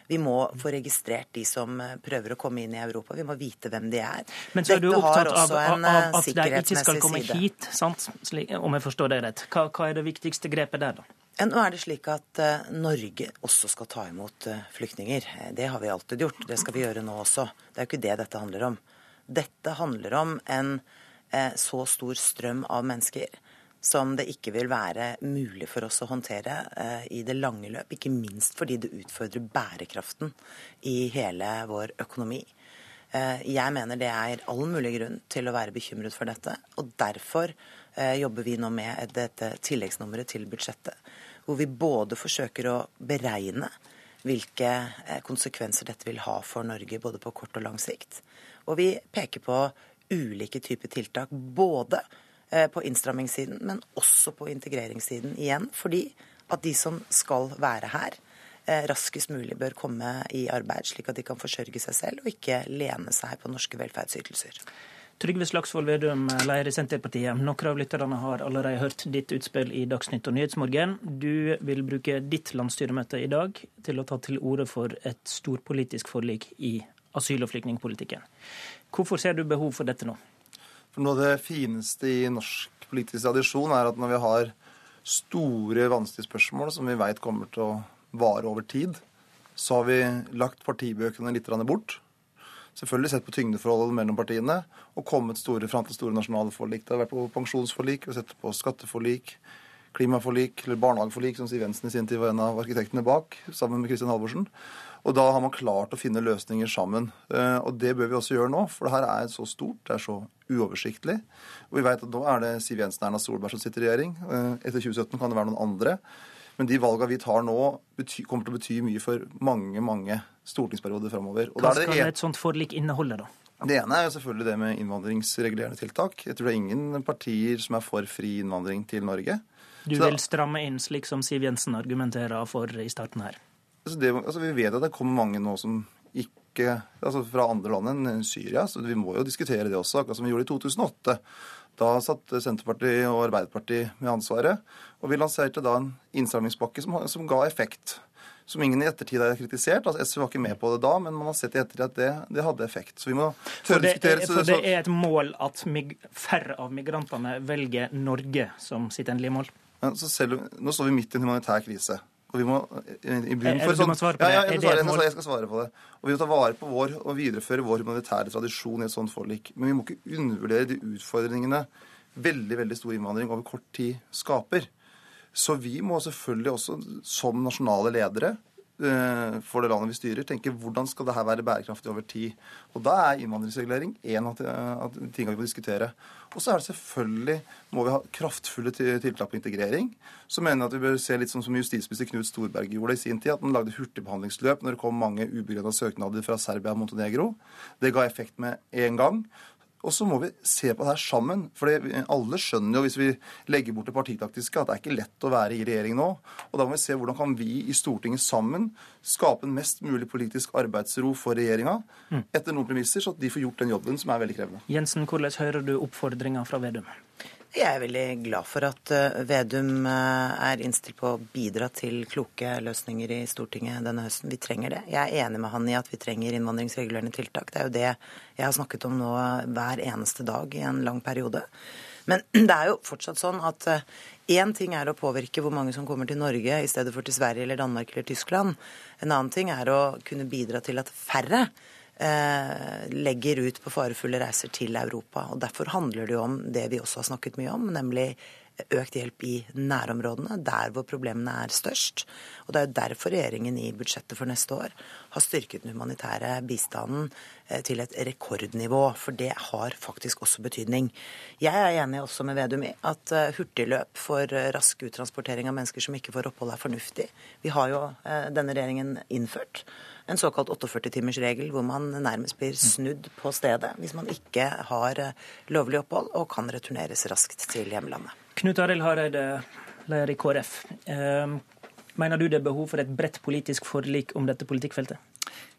Vi må få registrert de som eh, prøver å komme inn i Europa. Vi må vite hvem de er. Men så er du opptatt av, av, av at de ikke skal komme side. hit, sant? om jeg forstår det rett. Hva, hva er det viktigste grepet der, da? Nå er det slik at uh, Norge også skal ta imot flyktninger. Det har vi alltid gjort. Det skal vi gjøre nå også. Det er jo ikke det dette handler om. Dette handler om en så stor strøm av mennesker som det ikke vil være mulig for oss å håndtere eh, i det lange løp. Ikke minst fordi det utfordrer bærekraften i hele vår økonomi. Eh, jeg mener det er all mulig grunn til å være bekymret for dette. Og derfor eh, jobber vi nå med dette tilleggsnummeret til budsjettet. Hvor vi både forsøker å beregne hvilke konsekvenser dette vil ha for Norge både på kort og lang sikt. Og vi peker på ulike typer tiltak. både på innstrammingssiden, men også på integreringssiden igjen. Fordi at de som skal være her, eh, raskest mulig bør komme i arbeid, slik at de kan forsørge seg selv og ikke lene seg på norske velferdsytelser. Trygve Slagsvold Vedum, leder i Senterpartiet. Noen av lytterne har allerede hørt ditt utspill i Dagsnytt og Nyhetsmorgen. Du vil bruke ditt landsstyremøte i dag til å ta til orde for et storpolitisk forlik i asyl- og flyktningpolitikken. Hvorfor ser du behov for dette nå? For Noe av det fineste i norsk politisk tradisjon er at når vi har store, vanskelige spørsmål som vi veit kommer til å vare over tid, så har vi lagt partibøkene litt bort. Selvfølgelig sett på tyngdeforholdet mellom partiene og kommet store, fram til store nasjonale forlik. Det har vært på pensjonsforlik, vi har sett på skatteforlik, klimaforlik eller barnehageforlik, som Siv Jensen i sin tid var en av arkitektene bak, sammen med Kristin Halvorsen. Og da har man klart å finne løsninger sammen. Eh, og det bør vi også gjøre nå, for det her er så stort, det er så uoversiktlig. Og vi vet at nå er det Siv Jensen og Erna Solberg som sitter i regjering. Eh, etter 2017 kan det være noen andre. Men de valgene vi tar nå, kommer til å bety mye for mange mange stortingsperioder framover. Hva skal det et sånt forlik inneholde, da? Det ene er jo selvfølgelig det med innvandringsregulerende tiltak. Jeg tror det er ingen partier som er for fri innvandring til Norge. Du vil stramme inn slik som Siv Jensen argumenterer for i starten her? Altså det, altså vi vet at det kommer mange nå som ikke altså fra andre land enn Syria, så vi må jo diskutere det også, akkurat som vi gjorde i 2008. Da satt Senterpartiet og Arbeiderpartiet med ansvaret, og vi lanserte da en innstrammingspakke som, som ga effekt. Som ingen i ettertid har kritisert. Altså, SV var ikke med på det da, men man har sett i ettertid at det, det hadde effekt. Så vi må tørre å diskutere. for det er et mål at færre av migrantene velger Norge som sitt endelige mål? Ja, selv, nå står vi midt i en humanitær krise. Og vi må i bunn for sånn, ja, ja, jeg, svare, jeg, jeg, skal svare på det. Og vi må ta vare på vår og videreføre vår humanitære tradisjon i et sånt forlik. Men vi må ikke undervurdere de utfordringene veldig veldig stor innvandring over kort tid skaper. Så vi må selvfølgelig også, som nasjonale ledere, Eh, for det landet vi styrer, tenke hvordan skal dette være bærekraftig over tid. Og Da er innvandringsregulering en av tingene vi må diskutere. Og så er det selvfølgelig må vi ha kraftfulle tiltak på integrering. Så mener jeg at vi bør se litt sånn som justisminister Knut Storberget gjorde i sin tid, at han lagde hurtigbehandlingsløp når det kom mange ubegrunna søknader fra Serbia og Montenegro. Det ga effekt med en gang. Og så må vi se på det her sammen. For alle skjønner jo, hvis vi legger bort det partitaktiske, at det er ikke lett å være i regjering nå. Og da må vi se hvordan kan vi i Stortinget sammen skape en mest mulig politisk arbeidsro for regjeringa mm. etter noen premisser, så at de får gjort den jobben som er veldig krevende. Jensen, hvordan hører du oppfordringa fra Vedum? Jeg er veldig glad for at eh, Vedum eh, er innstilt på å bidra til kloke løsninger i Stortinget denne høsten. Vi trenger det. Jeg er enig med han i at vi trenger innvandringsregulerende tiltak. Det er jo det jeg har snakket om nå hver eneste dag i en lang periode. Men det er jo fortsatt sånn at én eh, ting er å påvirke hvor mange som kommer til Norge i stedet for til Sverige eller Danmark eller Tyskland. En annen ting er å kunne bidra til at færre Eh, legger ut på farefulle reiser til Europa. Og Derfor handler det jo om det vi også har snakket mye om, nemlig økt hjelp i nærområdene, der hvor problemene er størst. Og Det er jo derfor regjeringen i budsjettet for neste år har styrket den humanitære bistanden eh, til et rekordnivå. For det har faktisk også betydning. Jeg er enig også med Vedum i at eh, hurtigløp for rask uttransportering av mennesker som ikke får opphold, er fornuftig. Vi har jo denne regjeringen innført en såkalt 48-timersregel, hvor man nærmest blir snudd på stedet hvis man ikke har eh, lovlig opphold og kan returneres raskt til hjemlandet. Knut Arild Hareide, leder i KrF. Ehm, mener du det er behov for et bredt politisk forlik om dette politikkfeltet?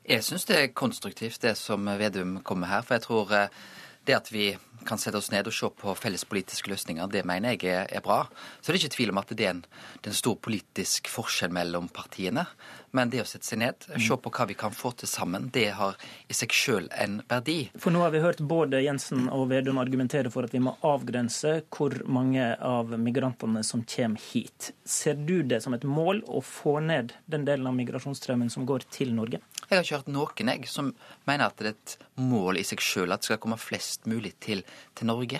Jeg syns det er konstruktivt det som Vedum kommer her. For jeg tror eh, det at vi kan sette oss ned og se på felles politiske løsninger, det mener jeg er, er bra. Så det er ikke tvil om at det er en, det er en stor politisk forskjell mellom partiene. Men det å sette seg ned, se på hva vi kan få til sammen, det har i seg sjøl en verdi. For nå har vi hørt både Jensen og Vedum argumentere for at vi må avgrense hvor mange av migrantene som kommer hit. Ser du det som et mål å få ned den delen av migrasjonsstrømmen som går til Norge? Jeg har ikke hørt noen jeg, som mener at det er et mål i seg sjøl at det skal komme flest mulig til, til Norge.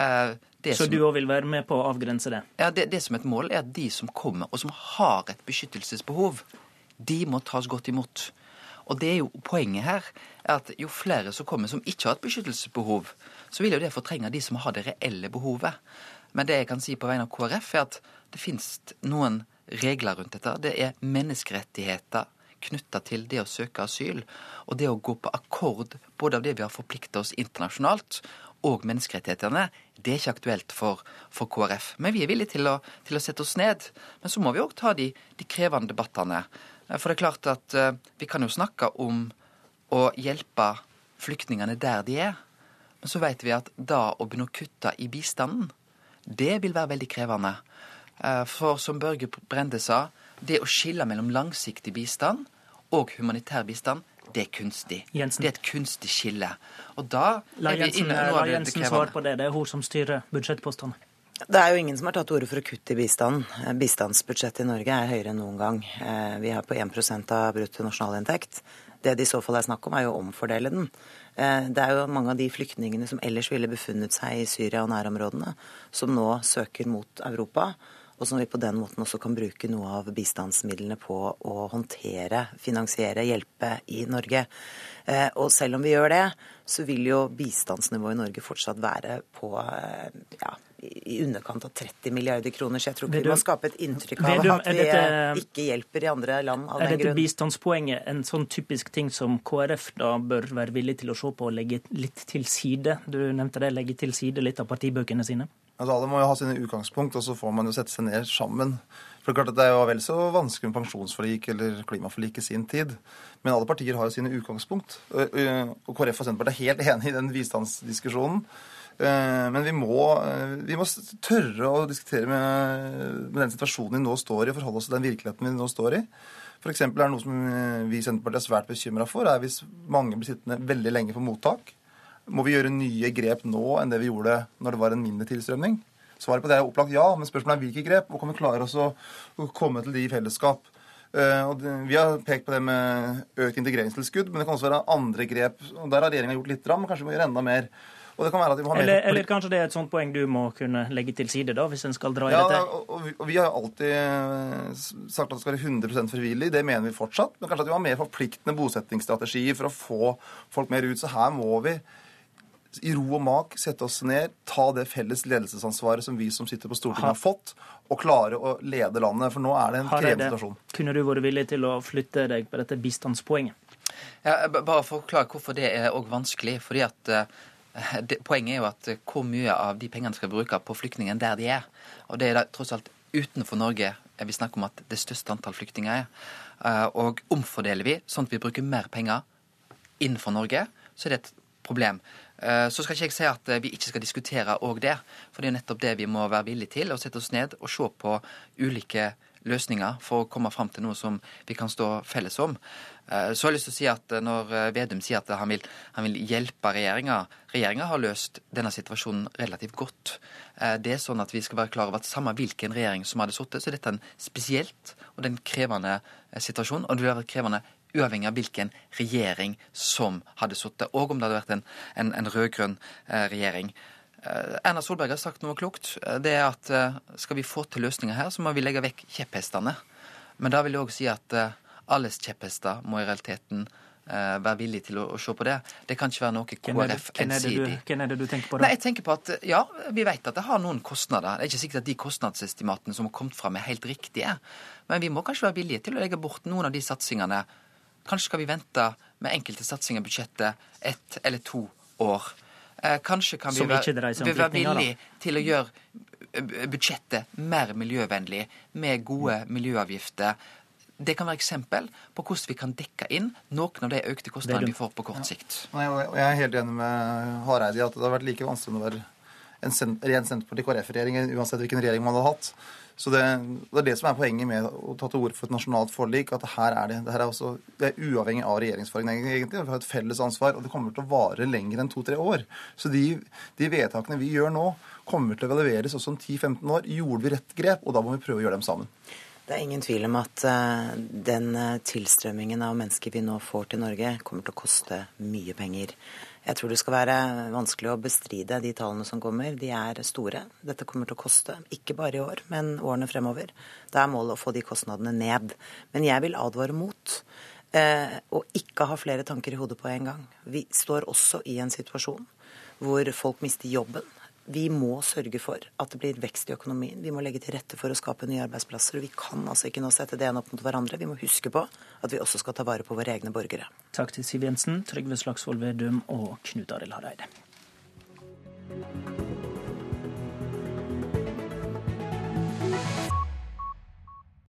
Uh, så som, du òg vil være med på å avgrense det? Ja, det, det som et mål er at de som kommer og som har et beskyttelsesbehov, de må tas godt imot. Og det er jo Poenget her er at jo flere som kommer som ikke har et beskyttelsesbehov, så vil jo det fortrenge de som har det reelle behovet. Men det jeg kan si på vegne av KrF, er at det finnes noen regler rundt dette. Det er menneskerettigheter knytta til det å søke asyl. Og det å gå på akkord både av det vi har forplikta oss internasjonalt, og menneskerettighetene, det er ikke aktuelt for, for KrF. Men vi er villige til å, til å, sette oss ned. Men så må vi òg ta de, de krevende debattene. Eh, for det er klart at uh, vi kan jo snakke om å hjelpe flyktningene der de er. Men så vet vi at da å begynne å kutte i bistanden, det vil være veldig krevende. Uh, for som Børge Brende sa, det å skille mellom langsiktig bistand og humanitær bistand, det er kunstig. Jensen. Det er et kunstig skille. Og da La Jensen, La Jensen svar på det. Det er hun som styrer budsjettpostene. Det er jo ingen som har tatt til orde for å kutte i bistanden. Bistandsbudsjettet i Norge er høyere enn noen gang. Eh, vi er på 1% av bruttonasjonalinntekt. Det det i så fall er snakk om, er jo å omfordele den. Eh, det er jo mange av de flyktningene som ellers ville befunnet seg i Syria og nærområdene, som nå søker mot Europa og som vi på den måten også kan bruke noe av bistandsmidlene på å håndtere, finansiere, hjelpe i Norge. Eh, og selv om vi gjør det, så vil jo bistandsnivået i Norge fortsatt være på ja, i underkant av 30 milliarder kroner. Så jeg tror ikke vi må skape et inntrykk av at vi dette, ikke hjelper i andre land av den grunn. Er dette bistandspoenget en sånn typisk ting som KrF da bør være villig til å se på og legge litt til side? Du nevnte det, legge til side litt av partibøkene sine? Altså Alle må jo ha sine utgangspunkt, og så får man jo sette seg ned sammen. For Det er klart at det er jo vel så vanskelig med pensjonsforlik eller klimaforlik i sin tid. Men alle partier har jo sine utgangspunkt. Og KrF og Senterpartiet er helt enig i den bistandsdiskusjonen. Eh, men vi må, eh, vi må tørre å diskutere med, med, den situasjonen vi nå står i, og forholde oss til den virkeligheten vi nå står i. F.eks. er det noe som eh, vi i Senterpartiet er svært bekymra for, er hvis mange blir sittende veldig lenge på mottak. Må vi gjøre nye grep nå enn det vi gjorde når det var en mindre tilstrømning? Svaret på det er opplagt ja, men spørsmålet er hvilke grep. Og kan vi klare oss å komme til de i fellesskap? vi har pekt på det med økt integreringstilskudd, men det kan også være andre grep. og Der har regjeringa gjort litt, men kanskje vi må gjøre enda mer. Og det kan være at vi må ha mer eller, eller kanskje det er et sånt poeng du må kunne legge til side, da, hvis en skal dra i ja, dette? Og, og, vi, og vi har alltid eh, sagt at det skal være 100% frivillig. Det mener vi fortsatt. Men kanskje at vi har mer forpliktende bosettingsstrategier for å få folk mer ut. Så her må vi i ro og mak sette oss ned, ta det felles ledelsesansvaret som vi som sitter på Stortinget har fått, og klare å lede landet. For nå er det en krevende situasjon. Kunne du vært villig til å flytte deg på dette bistandspoenget? Ja, bare for å forklare hvorfor det er òg vanskelig. fordi at det, poenget er jo at hvor mye av de pengene skal bruke på flyktningene der de er. Og det er da tross alt utenfor Norge vi snakker om at det største antall flyktninger er. Og omfordeler vi sånn at vi bruker mer penger innenfor Norge, så er det et problem. Eh, så skal ikke jeg si at eh, vi ikke skal diskutere òg det, for det er nettopp det vi må være villige til. Å sette oss ned og se på ulike løsninger for å komme fram til noe som vi kan stå felles om. Eh, så har jeg lyst til å si at Når Vedum sier at han vil, han vil hjelpe regjeringa Regjeringa har løst denne situasjonen relativt godt. Det er sånn at Vi skal være klar over at samme hvilken regjering som hadde sittet, så er dette en spesielt og en krevende situasjon. Og det vil være krevende uavhengig av hvilken regjering som hadde sittet, og om det hadde vært en, en, en rød-grønn eh, regjering. Eh, Erna Solberg har sagt noe klokt. Eh, det er at skal vi få til løsninger her, så må vi legge vekk kjepphestene. Men da vil jeg òg si at alles kjepphester må i realiteten være villig til å, se på det. Det kan ikke være noe KrF ensidig. Hvem er det du tenker på da? Nei, jeg tenker på at ja, Vi vet at det har noen kostnader. Det er ikke sikkert at de kostnadsestimatene som har kommet fram, er helt riktige. Men vi må kanskje være villige til å legge bort noen av de satsingene Kanskje skal vi vente med enkelte satsinger i budsjettet ett eller to år. Eh, kanskje kan vi være, være villige til å gjøre budsjettet mer miljøvennlig med gode miljøavgifter. Det kan være eksempel på hvordan vi kan dekke inn noen av de økte kostnadene vi får på kort sikt. Ja. Jeg er helt enig med Hareide i at det har vært like vanskelig å være en ren Senterparti-KrF-regjering uansett hvilken regjering man hadde hatt. Så det, det, er det som er poenget med å ta til orde for et nasjonalt forlik. At her er det, det, her er også, det er uavhengig av regjeringsfargen, egentlig. Vi har et felles ansvar, og det kommer til å vare lenger enn to-tre år. Så de, de, vedtakene vi gjør nå, kommer til å evalueres også om 10-15 år. Gjorde vi rett grep? Og da må vi prøve å gjøre dem sammen. Det er ingen tvil om at uh, den uh, tilstrømmingen av mennesker vi nå får til Norge, kommer til å koste mye penger. Jeg tror det skal være vanskelig å bestride de tallene som kommer. De er store. Dette kommer til å koste, ikke bare i år, men årene fremover. Da er målet å få de kostnadene ned. Men jeg vil advare mot eh, å ikke ha flere tanker i hodet på en gang. Vi står også i en situasjon hvor folk mister jobben. Vi må sørge for at det blir vekst i økonomien. Vi må legge til rette for å skape nye arbeidsplasser. Vi kan altså ikke nå sette det ene opp mot hverandre. Vi må huske på at vi også skal ta vare på våre egne borgere. Takk til Siv Jensen, Trygve Slagsvold Vedum og Knut Arild Hareide.